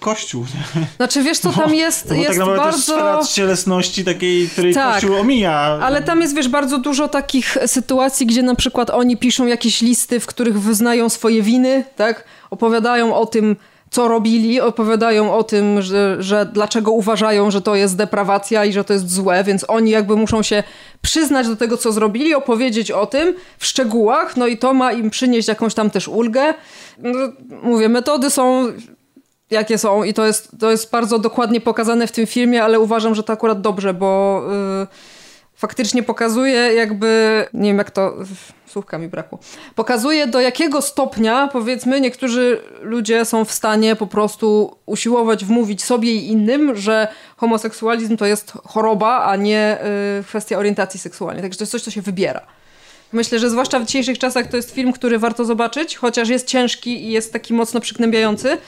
Kościół. nie? Znaczy wiesz co, tam jest, No bo jest tak naprawdę to jest bardzo... sfera cielesności takiej, której Tak. Kościół omija. Ale tam jest, wiesz, bardzo dużo takich sytuacji, gdzie na przykład oni piszą jakieś listy, w których wyznają swoje winy, tak? Opowiadają o tym, co robili, opowiadają o tym, że, że dlaczego uważają, że to jest deprawacja i że to jest złe, więc oni jakby muszą się przyznać do tego, co zrobili, opowiedzieć o tym w szczegółach, no i to ma im przynieść jakąś tam też ulgę. No, mówię, metody są jakie są i to jest, to jest bardzo dokładnie pokazane w tym filmie, ale uważam, że to akurat dobrze, bo y, faktycznie pokazuje jakby, nie wiem jak to, słówka mi brakło, pokazuje do jakiego stopnia powiedzmy niektórzy ludzie są w stanie po prostu usiłować wmówić sobie i innym, że homoseksualizm to jest choroba, a nie y, kwestia orientacji seksualnej. Także to jest coś, co się wybiera. Myślę, że zwłaszcza w dzisiejszych czasach to jest film, który warto zobaczyć, chociaż jest ciężki i jest taki mocno przygnębiający,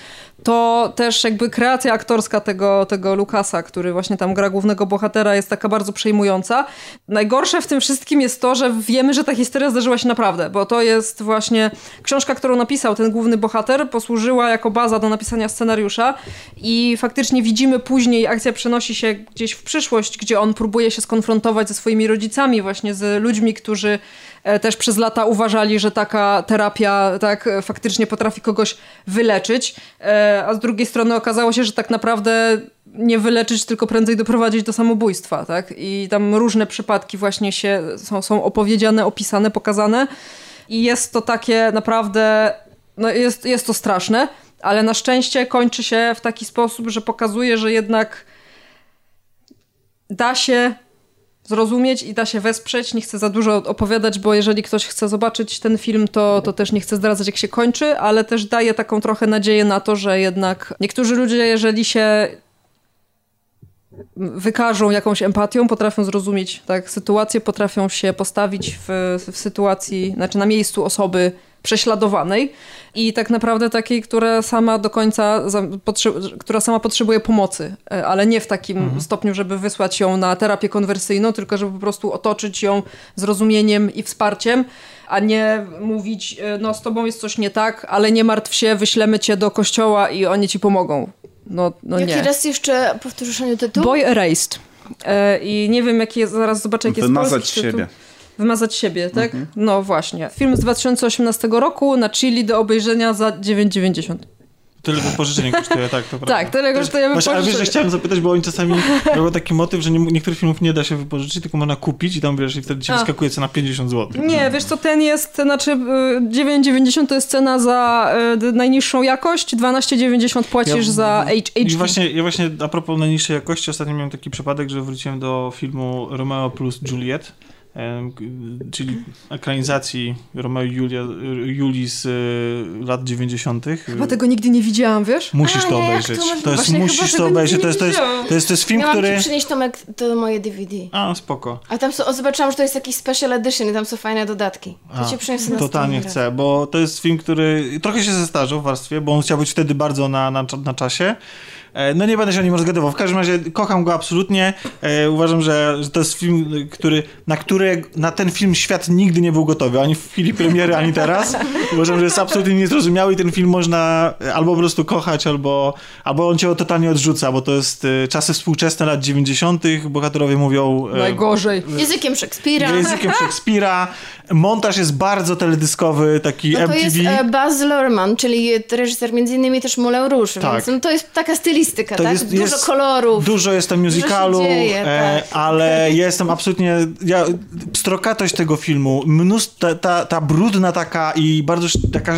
to też jakby kreacja aktorska tego, tego Lukasa, który właśnie tam gra głównego bohatera, jest taka bardzo przejmująca. Najgorsze w tym wszystkim jest to, że wiemy, że ta historia zdarzyła się naprawdę, bo to jest właśnie książka, którą napisał ten główny bohater, posłużyła jako baza do napisania scenariusza i faktycznie widzimy później, akcja przenosi się gdzieś w przyszłość, gdzie on próbuje się skonfrontować ze swoimi rodzicami, właśnie z ludźmi, którzy też przez lata uważali, że taka terapia tak e, faktycznie potrafi kogoś wyleczyć, E, a z drugiej strony okazało się, że tak naprawdę nie wyleczyć, tylko prędzej doprowadzić do samobójstwa, tak? I tam różne przypadki właśnie się są, są opowiedziane, opisane, pokazane i jest to takie naprawdę, no jest, jest to straszne, ale na szczęście kończy się w taki sposób, że pokazuje, że jednak da się zrozumieć i da się wesprzeć. Nie chcę za dużo opowiadać, bo jeżeli ktoś chce zobaczyć ten film, to, to też nie chcę zdradzać, jak się kończy, ale też daje taką trochę nadzieję na to, że jednak niektórzy ludzie, jeżeli się wykażą jakąś empatią, potrafią zrozumieć tak, sytuację, potrafią się postawić w, w sytuacji, znaczy na miejscu osoby prześladowanej i tak naprawdę takiej, która sama do końca, która sama potrzebuje pomocy, e, ale nie w takim mhm. stopniu, żeby wysłać ją na terapię konwersyjną, tylko żeby po prostu otoczyć ją zrozumieniem i wsparciem, a nie mówić, e, no z tobą jest coś nie tak, ale nie martw się, wyślemy cię do kościoła i oni ci pomogą. No, no Jaki nie. raz jeszcze powtórzysz tytuł? Boy Erased. E, I nie wiem, jaki jest, zaraz zobaczę, jaki jest Wymazać siebie. Tytuł. Wymazać siebie, tak? Mhm. No właśnie. Film z 2018 roku na Chili do obejrzenia za 9,90. Tyle wypożyczenie kosztuje, tak, to prawda. Tak, tyle kosztuje wypożyczenie. Ale wiesz, że chciałem zapytać, bo oni czasami robią taki motyw, że nie, niektórych filmów nie da się wypożyczyć, tylko można kupić i tam, wiesz, i wtedy ci wyskakuje cena 50 zł. Nie, wiesz co, ten jest, znaczy 9,90 y, to jest cena za y, najniższą jakość, 12,90 płacisz ja, za HD. I właśnie, ja właśnie a propos najniższej jakości, ostatnio miałem taki przypadek, że wróciłem do filmu Romeo plus Juliet czyli ekranizacji Romeo i Julia, Julii z e, lat 90. Chyba tego nigdy nie widziałam, wiesz? Musisz A, to obejrzeć. To, jest, musisz to obejrzeć. To jest, to, jest, to, jest, to jest film, Miałam który... Miałam przynieść Tomek to moje DVD. A, spoko. A tam są, zobaczyłam, że to jest jakiś special edition i tam są fajne dodatki. To A, cię przyniosę na Totalnie chcę, bo to jest film, który trochę się zestarzał w warstwie, bo on chciał być wtedy bardzo na, na, na czasie. E, no nie będę się o nim rozgadywał. W każdym razie kocham go absolutnie. E, uważam, że, że to jest film, który, na który na ten film świat nigdy nie był gotowy. Ani w chwili premiery, ani teraz. Uważam, że jest absolutnie niezrozumiały i ten film można albo po prostu kochać, albo, albo on cię totalnie odrzuca, bo to jest e, czasy współczesne lat 90. Bohaterowie mówią... Najgorzej. Językiem Szekspira. Językiem Szekspira. Montaż jest bardzo teledyskowy, taki no to MTV. jest e, Baz Luhrmann, czyli reżyser między innymi też Moulin Rouge, tak. więc no, to jest taka stylistyka, to tak? Jest, dużo jest, kolorów. Dużo jest tam musicalu, dzieje, e, tak. ale jestem absolutnie, ja, strokatość tego filmu, mnóstwo, ta, ta, ta brudna taka i bardzo taka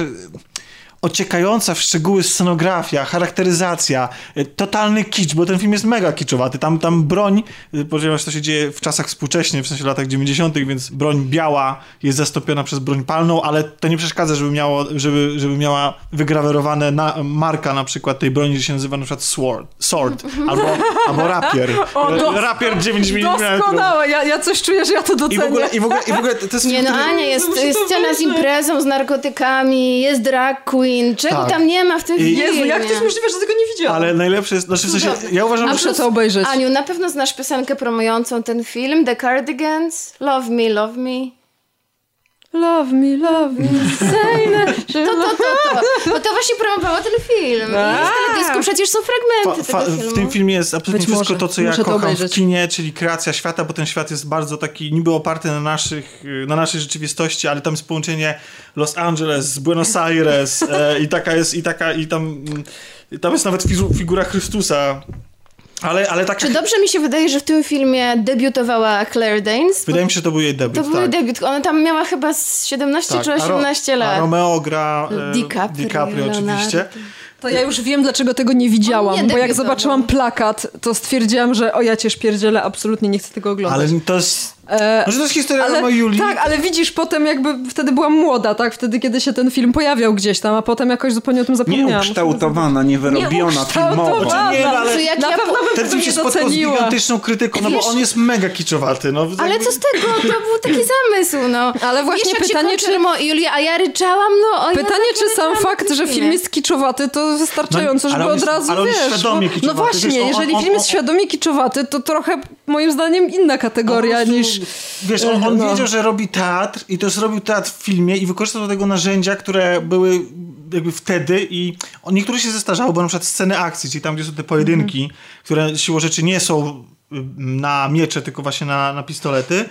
ociekająca w szczegóły scenografia, charakteryzacja, e, totalny kicz, bo ten film jest mega kiczowaty. Tam, tam broń, e, ponieważ to się dzieje w czasach współcześnie, w sensie latach 90., więc broń biała jest zastąpiona przez broń palną, ale to nie przeszkadza, żeby, miało, żeby, żeby miała wygrawerowane na, marka na przykład tej broni, że się nazywa na przykład sword, sword albo, albo rapier. O, dos, rapier 9 mm. Doskonałe, ja, ja coś czuję, że ja to docenię. I w ogóle, i w ogóle, i w ogóle to jest Nie no, Ania, jest, jest scena z imprezą, z narkotykami, jest drag queen, Queen. Czego tak. tam nie ma w tym filmie? Jezu, jak to jest możliwe, że tego nie widziałam? Ale najlepsze jest, znaczy w sensie, ja uważam, że... Muszę to obejrzeć. Aniu, na pewno znasz piosenkę promującą ten film, The Cardigans, Love Me, Love Me. Love me, love me, say To, to, to, to. Bo to właśnie promowało ten film. I z przecież są fragmenty fa, fa, W tym filmie jest absolutnie Być wszystko może. to, co ja kocham w kinie, czyli kreacja świata, bo ten świat jest bardzo taki niby oparty na, naszych, na naszej rzeczywistości, ale tam jest połączenie Los Angeles, Buenos Aires e, i taka jest, i taka, i tam, tam jest nawet figura Chrystusa ale, ale tak... Czy dobrze mi się wydaje, że w tym filmie debiutowała Claire Danes? Wydaje mi się, że to był jej debiut, To był tak. jej debiut. Ona tam miała chyba 17 tak. czy 18 a lat. A Romeo gra e, DiCaprio, DiCaprio oczywiście. To ja już wiem, dlaczego tego nie widziałam, nie bo jak zobaczyłam plakat, to stwierdziłam, że o ja cię szpierdzielę, absolutnie nie chcę tego oglądać. Ale to jest E, Może to jest historia ale, Roma Julii? Tak, ale widzisz, potem jakby wtedy byłam młoda, tak? Wtedy, kiedy się ten film pojawiał gdzieś tam, a potem jakoś zupełnie o tym zapomniałam. Nieukształtowana, niewyrobiona filmowo. Znaczy, nie, no, ale jak na ja pewno ten film się spotkał z gigantyczną krytyką, no bo on jest mega kiczowaty. No, ale co z tego? To był taki zamysł, no. Ale właśnie Wiesz, pytanie, czy... I Julia, a ja ryczałam, no. Pytanie, czy sam fakt, że film jest kiczowaty, to wystarczająco, no, żeby od razu, ale wiesz. No właśnie, jeżeli film jest świadomie kiczowaty, to trochę moim zdaniem inna kategoria niż... Wiesz, on, on no. wiedział, że robi teatr i też robił teatr w filmie i wykorzystał do tego narzędzia, które były jakby wtedy i on, niektóre się zestarzały, bo na przykład sceny akcji, czyli tam, gdzie są te pojedynki, mm które siłą rzeczy nie są na miecze, tylko właśnie na, na pistolety,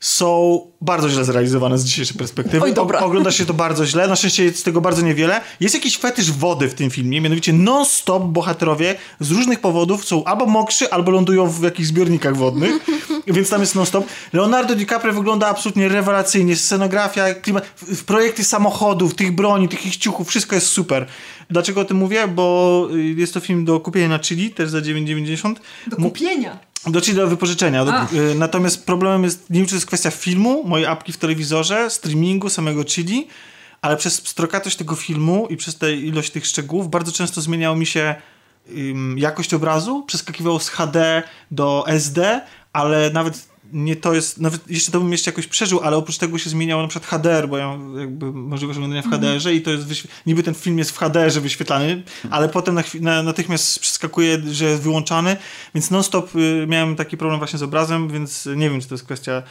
są bardzo źle zrealizowane z dzisiejszej perspektywy. Oj, dobra. O, ogląda się to bardzo źle. Na szczęście jest tego bardzo niewiele. Jest jakiś fetysz wody w tym filmie, mianowicie non-stop bohaterowie z różnych powodów są albo mokrzy, albo lądują w jakichś zbiornikach wodnych, więc tam jest non-stop. Leonardo DiCaprio wygląda absolutnie rewelacyjnie. Scenografia, klimat, projekty samochodów, tych broni, tych ich ciuchów, wszystko jest super. Dlaczego o tym mówię? Bo y, jest to film do kupienia na Chili, też za 9,90. Do kupienia? Do wypożyczenia. Do, y, natomiast problemem jest, nie wiem czy to jest kwestia filmu, mojej apki w telewizorze, streamingu, samego chili, ale przez strokatość tego filmu i przez tę ilość tych szczegółów bardzo często zmieniało mi się ym, jakość obrazu, przeskakiwało z HD do SD, ale nawet nie to jest, nawet jeszcze to bym jeszcze jakoś przeżył, ale oprócz tego się zmieniało na przykład HDR, bo ja mam jakby możliwość oglądania w HDR-ze i to jest, wyświe- niby ten film jest w HDR-ze wyświetlany, ale potem na, na, natychmiast przeskakuje, że jest wyłączany, więc non-stop y, miałem taki problem właśnie z obrazem, więc nie wiem, czy to jest kwestia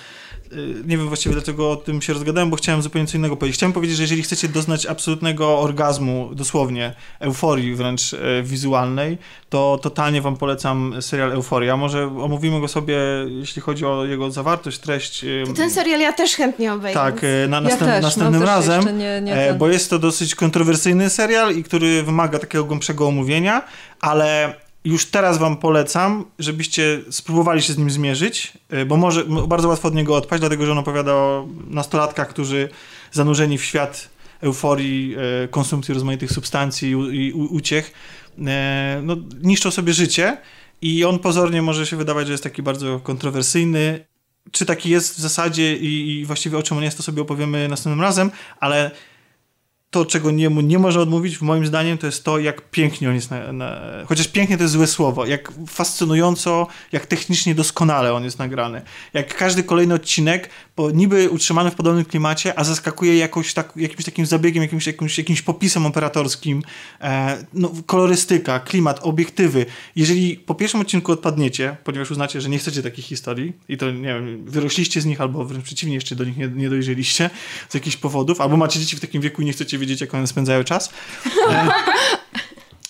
nie wiem właściwie dlaczego o tym się rozgadałem, bo chciałem zupełnie co innego powiedzieć. Chciałem powiedzieć, że jeżeli chcecie doznać absolutnego orgazmu, dosłownie, euforii wręcz e, wizualnej, to totalnie wam polecam serial Euforia. Może omówimy go sobie, jeśli chodzi o jego zawartość, treść. ym, Ten serial ja też chętnie obejrzę. tak, e, na, Ja następ, też, no następnym też razem, jeszcze nie- nie e, ten. bo jest to dosyć kontrowersyjny serial i który wymaga takiego głębszego omówienia, ale już teraz wam polecam, żebyście spróbowali się z nim zmierzyć, e, bo może bardzo łatwo od niego odpaść, dlatego że on opowiada o nastolatkach, którzy zanurzeni w świat euforii, e, konsumpcji rozmaitych substancji i uciech, e, no, niszczą sobie życie i on pozornie może się wydawać, że jest taki bardzo kontrowersyjny, czy taki jest w zasadzie i, i właściwie o czym on jest, to sobie opowiemy następnym razem, ale to, czego nie, nie można odmówić, moim zdaniem, to jest to, jak pięknie on jest, na, na, chociaż pięknie to jest złe słowo, jak fascynująco, jak technicznie doskonale on jest nagrany. Jak każdy kolejny odcinek, bo niby utrzymany w podobnym klimacie, a zaskakuje jakoś tak, jakimś takim zabiegiem, jakimś, jakimś, jakimś popisem operatorskim, e, no, kolorystyka, klimat, obiektywy. Jeżeli po pierwszym odcinku odpadniecie, ponieważ uznacie, że nie chcecie takich historii i to, nie wiem, wyrośliście z nich, albo wręcz przeciwnie, jeszcze do nich nie, nie dojrzeliście z jakichś powodów, albo macie dzieci w takim wieku i nie chcecie wiedzieć, jak one spędzają czas, e,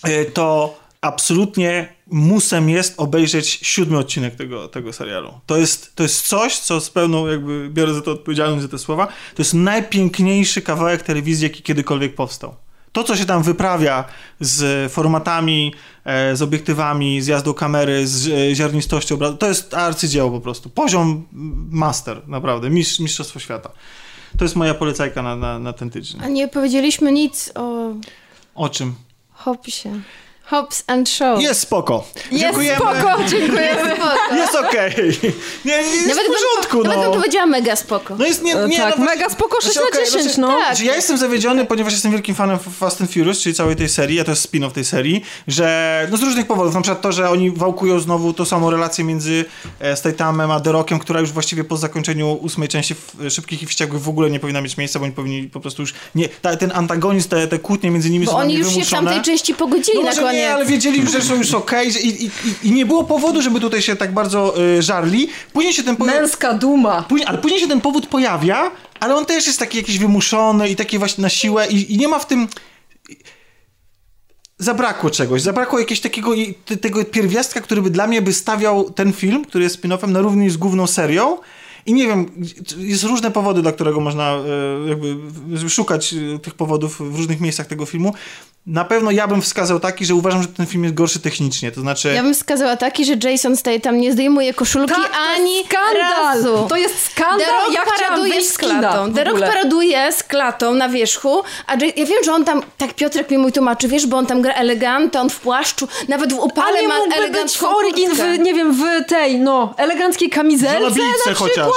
e, to absolutnie musem jest obejrzeć siódmy odcinek tego, tego serialu. To jest, to jest coś, co z pełną jakby biorę za to odpowiedzialność za te słowa. To jest najpiękniejszy kawałek telewizji, jaki kiedykolwiek powstał. To, co się tam wyprawia z formatami, e, z obiektywami, z jazdą kamery, z ziarnistością obrazu, to jest arcydzieło po prostu. Poziom master, naprawdę, mistrz, mistrzostwo świata. To jest moja polecajka na, na, na ten tydzień. A nie powiedzieliśmy nic o O czym? Hopsie. Hops and Show. Jest spoko. Jest Dziękujemy. spoko, dziękujemy. Jest okej. Nie, nie, jest Nawet w porządku, bym, nawet bym no. powiedziała mega spoko. No jest nie, E, nie tak, no, mega spoko, 6 Znaczy, na okej, 10, znaczy, no. tak. Ja jestem zawiedziony, ponieważ jestem wielkim fanem Fast and Furious, czyli całej tej serii, a to jest spin-off tej serii, że no z różnych powodów, na przykład to, że oni wałkują znowu tą samą relację między e, Stathamem a The Rockiem, która już właściwie po zakończeniu ósmej części Szybkich i Wściekłych w ogóle nie powinna mieć miejsca, bo oni powinni po prostu już nie, ta, ten antagonizm, te, te kłótnie między nimi Bo są oni już się w wymuszone. tamtej części pogodzili No na może koniec. nie, ale wiedzieli że są już okej że- i, i, i, nie było powodu, żeby tutaj się tak bardzo y, żarli. Później się ten pojawia... Męska duma. Później, ale później się ten powód pojawia, ale on też jest taki jakiś wymuszony i taki właśnie na siłę i, i nie ma w tym... Zabrakło czegoś, zabrakło jakiegoś takiego tego pierwiastka, który by dla mnie by stawiał ten film, który jest spin-offem na równi z główną serią i nie wiem, jest różne powody, dla którego można e, jakby szukać e, tych powodów w różnych miejscach tego filmu. Na pewno ja bym wskazał taki, że uważam, że ten film jest gorszy technicznie, to znaczy... Ja bym wskazała taki, że Jason Statham nie zdejmuje koszulki Tak, ani skandal. razu. To jest skandal. The Rock ja paraduje wyjść z klatą. The Rock paraduje z klatą na wierzchu, a Jay, ja wiem, że on tam, tak Piotrek mi mój tłumaczy, wiesz, bo on tam gra elegantnie, on w płaszczu, nawet w upale Ale ma mógłby być w elegancką origin, w, nie wiem, w tej, no, eleganckiej kamizelce na chociaż, przykład, eleganckiej.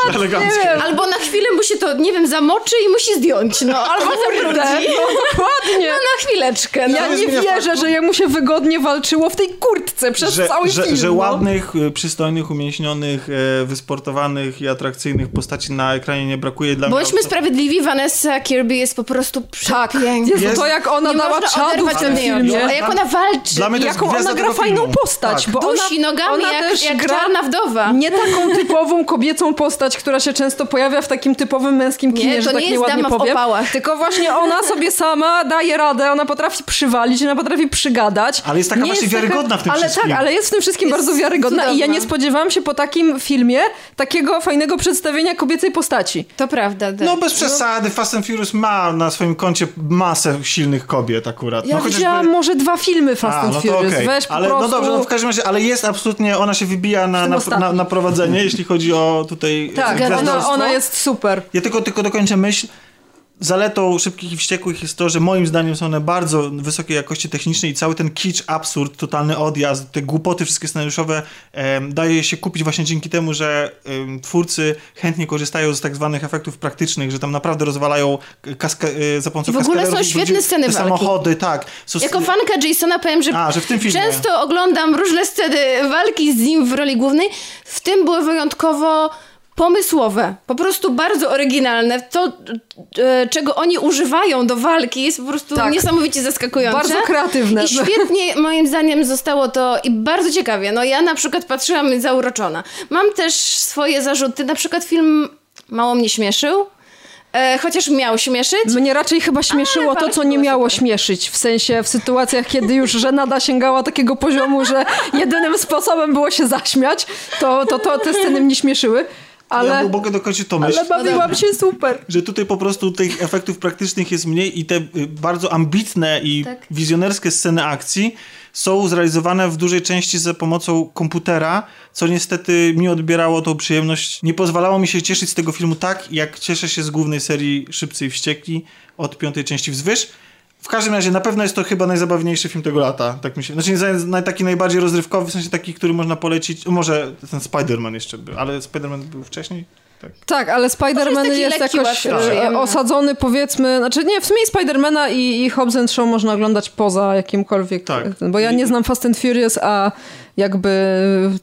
Albo na chwilę mu się to, nie wiem, zamoczy i musi zdjąć, no. Albo zawróci. no, dokładnie. No na chwileczkę, no. Ja nie wierzę, faktu. że jemu się wygodnie walczyło w tej kurtce przez że, cały że, film. że no. ładnych, y, przystojnych, umięśnionych, e, wysportowanych i atrakcyjnych postaci na ekranie nie brakuje dla Bądźmy mnie. sprawiedliwi, Vanessa Kirby jest po prostu Tak, przepiękna. Jezu, Jest- to jak ona dała czadu w tym filmie. A jak ona walczy. Dla mnie Jaką ona gra fajną postać, Tak. bo Dusi ona, nogami ona jak, też jak gra czarna wdowa. nie taką typową kobiecą postać, która się często pojawia w takim typowym męskim kinie, Nie, że to tak nie jest nieładnie dama w powiem. opałach. Tylko właśnie ona sobie sama daje radę, ona potrafi przywalić, ona potrafi przygadać. Ale jest taka Nie właśnie wiarygodna w tym ale wszystkim. tak, ale jest w tym wszystkim Jest bardzo wiarygodna i ja cudowna. nie spodziewałam się po takim filmie takiego fajnego przedstawienia kobiecej postaci. To prawda. tak. No bez przesady, Fast and Furious ma na swoim koncie masę silnych kobiet akurat. Ja no, chociażby- widziałam może dwa filmy Fast A, and no Furious. okej. Weź po ale, prostu... No dobrze, no w każdym razie, ale jest absolutnie, ona się wybija na, na, na, na prowadzenie, jeśli chodzi o tutaj Tak, ona, ona jest super. Ja tylko, tylko dokończę myśl. zaletą Szybkich i Wściekłych jest to, że moim zdaniem są one bardzo wysokiej jakości technicznej i cały ten kicz, absurd, totalny odjazd, te głupoty wszystkie scenariuszowe em, daje się kupić właśnie dzięki temu, że em, twórcy chętnie korzystają z tak zwanych efektów praktycznych, że tam naprawdę rozwalają kaska- e, za pomocą I w ogóle są świetne sceny walki. samochody, tak. Są Jako sc- fanka Jasona powiem, że, A, że w tym filmie. często oglądam różne sceny walki z nim w roli głównej. W tym były wyjątkowo pomysłowe, po prostu bardzo oryginalne. To, e, czego oni używają do walki jest po prostu Tak. niesamowicie zaskakujące. Bardzo kreatywne. I świetnie moim zdaniem zostało to i bardzo ciekawie. No ja na przykład patrzyłam zauroczona. Mam też swoje zarzuty, na przykład film mało mnie śmieszył, e, chociaż miał śmieszyć. Mnie raczej chyba śmieszyło to, co nie miało super. śmieszyć. W sensie w sytuacjach, kiedy już żenada sięgała takiego poziomu, że jedynym sposobem było się zaśmiać, to, to, to te sceny mnie śmieszyły. Ja Ale, mogę dokończyć to myśl. ale bawiłam się super. że tutaj po prostu tych efektów praktycznych jest mniej i te y, bardzo ambitne i Tak. wizjonerskie sceny akcji są zrealizowane w dużej części za pomocą komputera, co niestety mi odbierało tą przyjemność. Nie pozwalało mi się cieszyć z tego filmu tak, jak cieszę się z głównej serii Szybcy i Wściekli od piątej części wzwyż. W każdym razie na pewno jest to chyba najzabawniejszy film tego lata. Tak mi się, znaczy nie, naj- taki najbardziej rozrywkowy, w sensie taki, który można polecić. Może ten Spider-Man jeszcze był, ale Spider-Man był wcześniej. Tak. Tak, ale Spider-Man jest, lekki, jakoś e, przyjemny. osadzony, powiedzmy. Znaczy, nie, w sumie Spidermana i, i Hobbs and Show można oglądać poza jakimkolwiek. Tak. Bo ja nie znam Fast and Furious, a jakby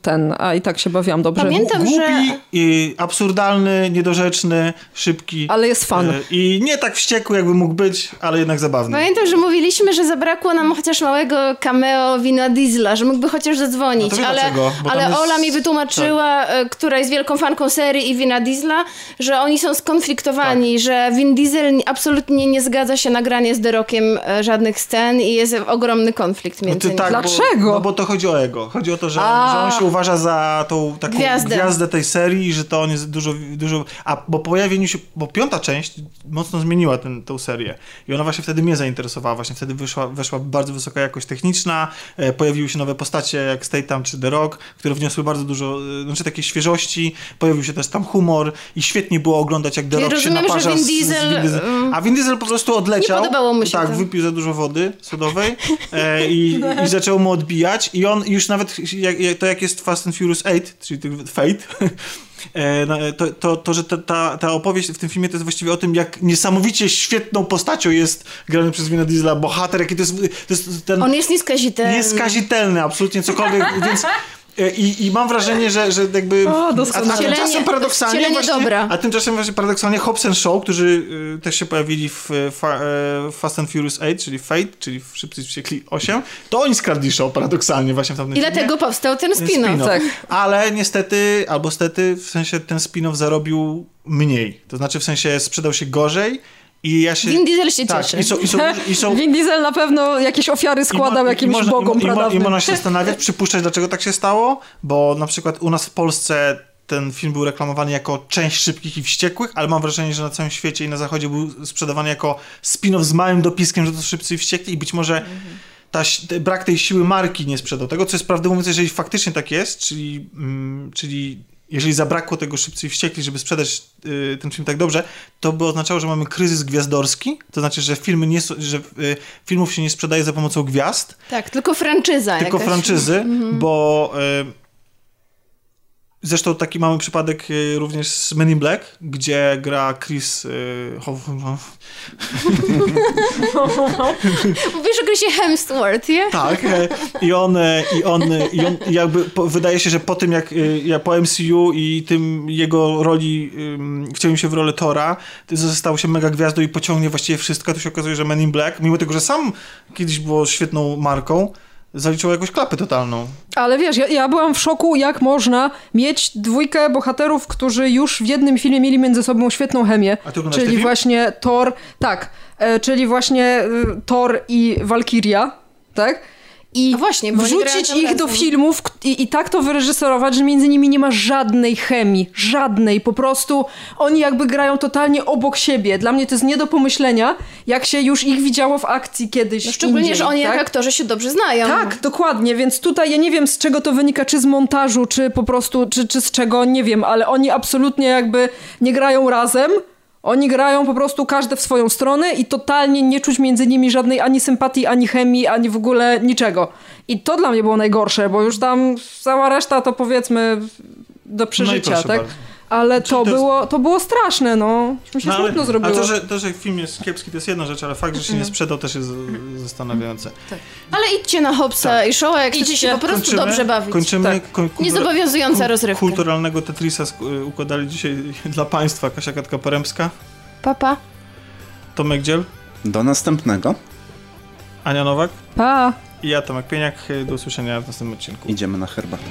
ten, a i tak się bawiłam dobrze. Pamiętam, Głupi, że- i absurdalny, niedorzeczny, szybki. Ale jest fan. E, I nie tak wściekły, jakby mógł być, ale jednak zabawny. Pamiętam, że mówiliśmy, że zabrakło nam chociaż małego cameo Wina Diesla, że mógłby chociaż zadzwonić, No ale, dlaczego, ale jest- Ola mi wytłumaczyła, e, która jest wielką fanką serii i Wina Diesla, że oni są skonfliktowani, Tak. że Vin Diesel absolutnie nie zgadza się na granie z The Rockiem e, żadnych scen i jest ogromny konflikt No między ty nimi. tak, Dlaczego? Bo, no bo to chodzi o ego. Chodzi o to, że, A. że on się uważa za tą taką Gwiazdę. gwiazdę. tej serii że to on jest dużo, dużo... A bo pojawieniu się... Bo piąta część mocno zmieniła ten, tą serię. I ona właśnie wtedy mnie zainteresowała. Właśnie wtedy wyszła, weszła bardzo wysoka jakość techniczna, e, pojawiły się nowe postacie jak Statham czy The Rock, które wniosły bardzo dużo, e, znaczy takiej świeżości. Pojawił się też tam humor i świetnie było oglądać jak The Rock się rozumiem, że naparza Vin z, z Diesel, Vin Diesel. A Vin Diesel po prostu odleciał. Nie podobało mu się Tak, to. wypił za dużo wody sodowej e, i, i zaczął mu odbijać i on już nawet, to jak jest Fast and Furious 8, czyli Fate, e, to, to, to, że ta, ta, ta opowieść w tym filmie to jest właściwie o tym, jak niesamowicie świetną postacią jest grany przez Vina Diesla bohater, jaki to jest, to jest ten On jest nieskazitelny. nieskazitelny, absolutnie cokolwiek, więc i, I mam wrażenie, że, że jakby. O, a, a doskonale. tymczasem paradoksalnie. Właśnie, dobra. A tymczasem właśnie paradoksalnie Hobbs and Show, którzy y, też się pojawili w y, fa, e, Fast and Furious 8, czyli Fate, czyli w Szybcy Wściekli 8, to oni skradli show paradoksalnie właśnie w tamtym I filmie. dlatego powstał ten spin-off. Tak. Ale niestety, albo stety, w sensie ten spin-off zarobił mniej. To znaczy w sensie sprzedał się gorzej i ja się... Vin Diesel się tak, cieszy. i są, i są, i są Vin Diesel na pewno jakieś ofiary składał mo- jakimś można, bogom i, mo- i, można się zastanawiać, przypuszczać, dlaczego tak się stało, bo na przykład u nas w Polsce ten film był reklamowany jako część Szybkich i Wściekłych, ale mam wrażenie, że na całym świecie i na zachodzie był sprzedawany jako spin-off z małym dopiskiem, że to Szybcy i Wściekli i być może ta, te- brak tej siły marki nie sprzedał tego, co jest prawdę mówiąc, jeżeli faktycznie tak jest, czyli, mm, czyli jeżeli zabrakło tego Szybcy i Wściekli, żeby sprzedać y, ten film tak dobrze, to by oznaczało, że mamy kryzys gwiazdorski, to znaczy, że filmy nie, że y, filmów się nie sprzedaje za pomocą gwiazd, Tak, tylko franczyza tylko jakaś. franczyzy, bo y, zresztą taki mamy przypadek y, również z Men in Black, gdzie gra Chris y, Hoff- Mówisz o Chrisie Hemsworth, nie? Tak, e, i on, e, i on, e, i on jakby po, wydaje się, że po tym jak ja po MCU i tym jego roli, ym, wcielił się w rolę Tora, to został się mega gwiazdą i pociągnie właściwie wszystko, to się okazuje, że Men in Black, mimo tego, że sam kiedyś było świetną marką, zaliczyło jakąś klapę totalną. Ale wiesz, ja, ja byłam w szoku, jak można mieć dwójkę bohaterów, którzy już w jednym filmie mieli między sobą świetną chemię. A ty Czyli właśnie Thor, tak, e, czyli właśnie y, Thor i Valkyria, tak? I A właśnie, wrzucić ich do razem. filmów i, i tak to wyreżyserować, że między nimi nie ma żadnej chemii, żadnej. Po prostu oni jakby grają totalnie obok siebie. Dla mnie to jest nie do pomyślenia, jak się już ich widziało w akcji kiedyś. No szczególnie, indziej, że oni tak? jak aktorzy się dobrze znają. Tak, dokładnie, więc tutaj ja nie wiem z czego to wynika, czy z montażu, czy po prostu, czy, czy z czego, nie wiem, ale oni absolutnie jakby nie grają razem. Oni grają po prostu każdy w swoją stronę i totalnie nie czuć między nimi żadnej ani sympatii, ani chemii, ani w ogóle niczego. I to dla mnie było najgorsze, bo już tam cała reszta to powiedzmy do przeżycia, proszę tak? bardzo. Ale to, to jest- było, to było straszne, no. Mi się No, smutno zrobiło. A to że, to, że film jest kiepski, to jest jedna rzecz, ale fakt, że się nie sprzedał, też jest zastanawiające. Ale idźcie na Hopsa i Showa, jak chcecie się po prostu dobrze bawić. Kończymy. Tak. Kultura- Niezobowiązująca rozrywka. Kulturalnego Tetrisa sk- układali dzisiaj dla Państwa Kasia Katka-Poremska, Papa. Tomek Dziel, Do następnego. Ania Nowak Pa! i ja, Tomek Pieniak. Do usłyszenia w następnym odcinku. Idziemy na herbatkę.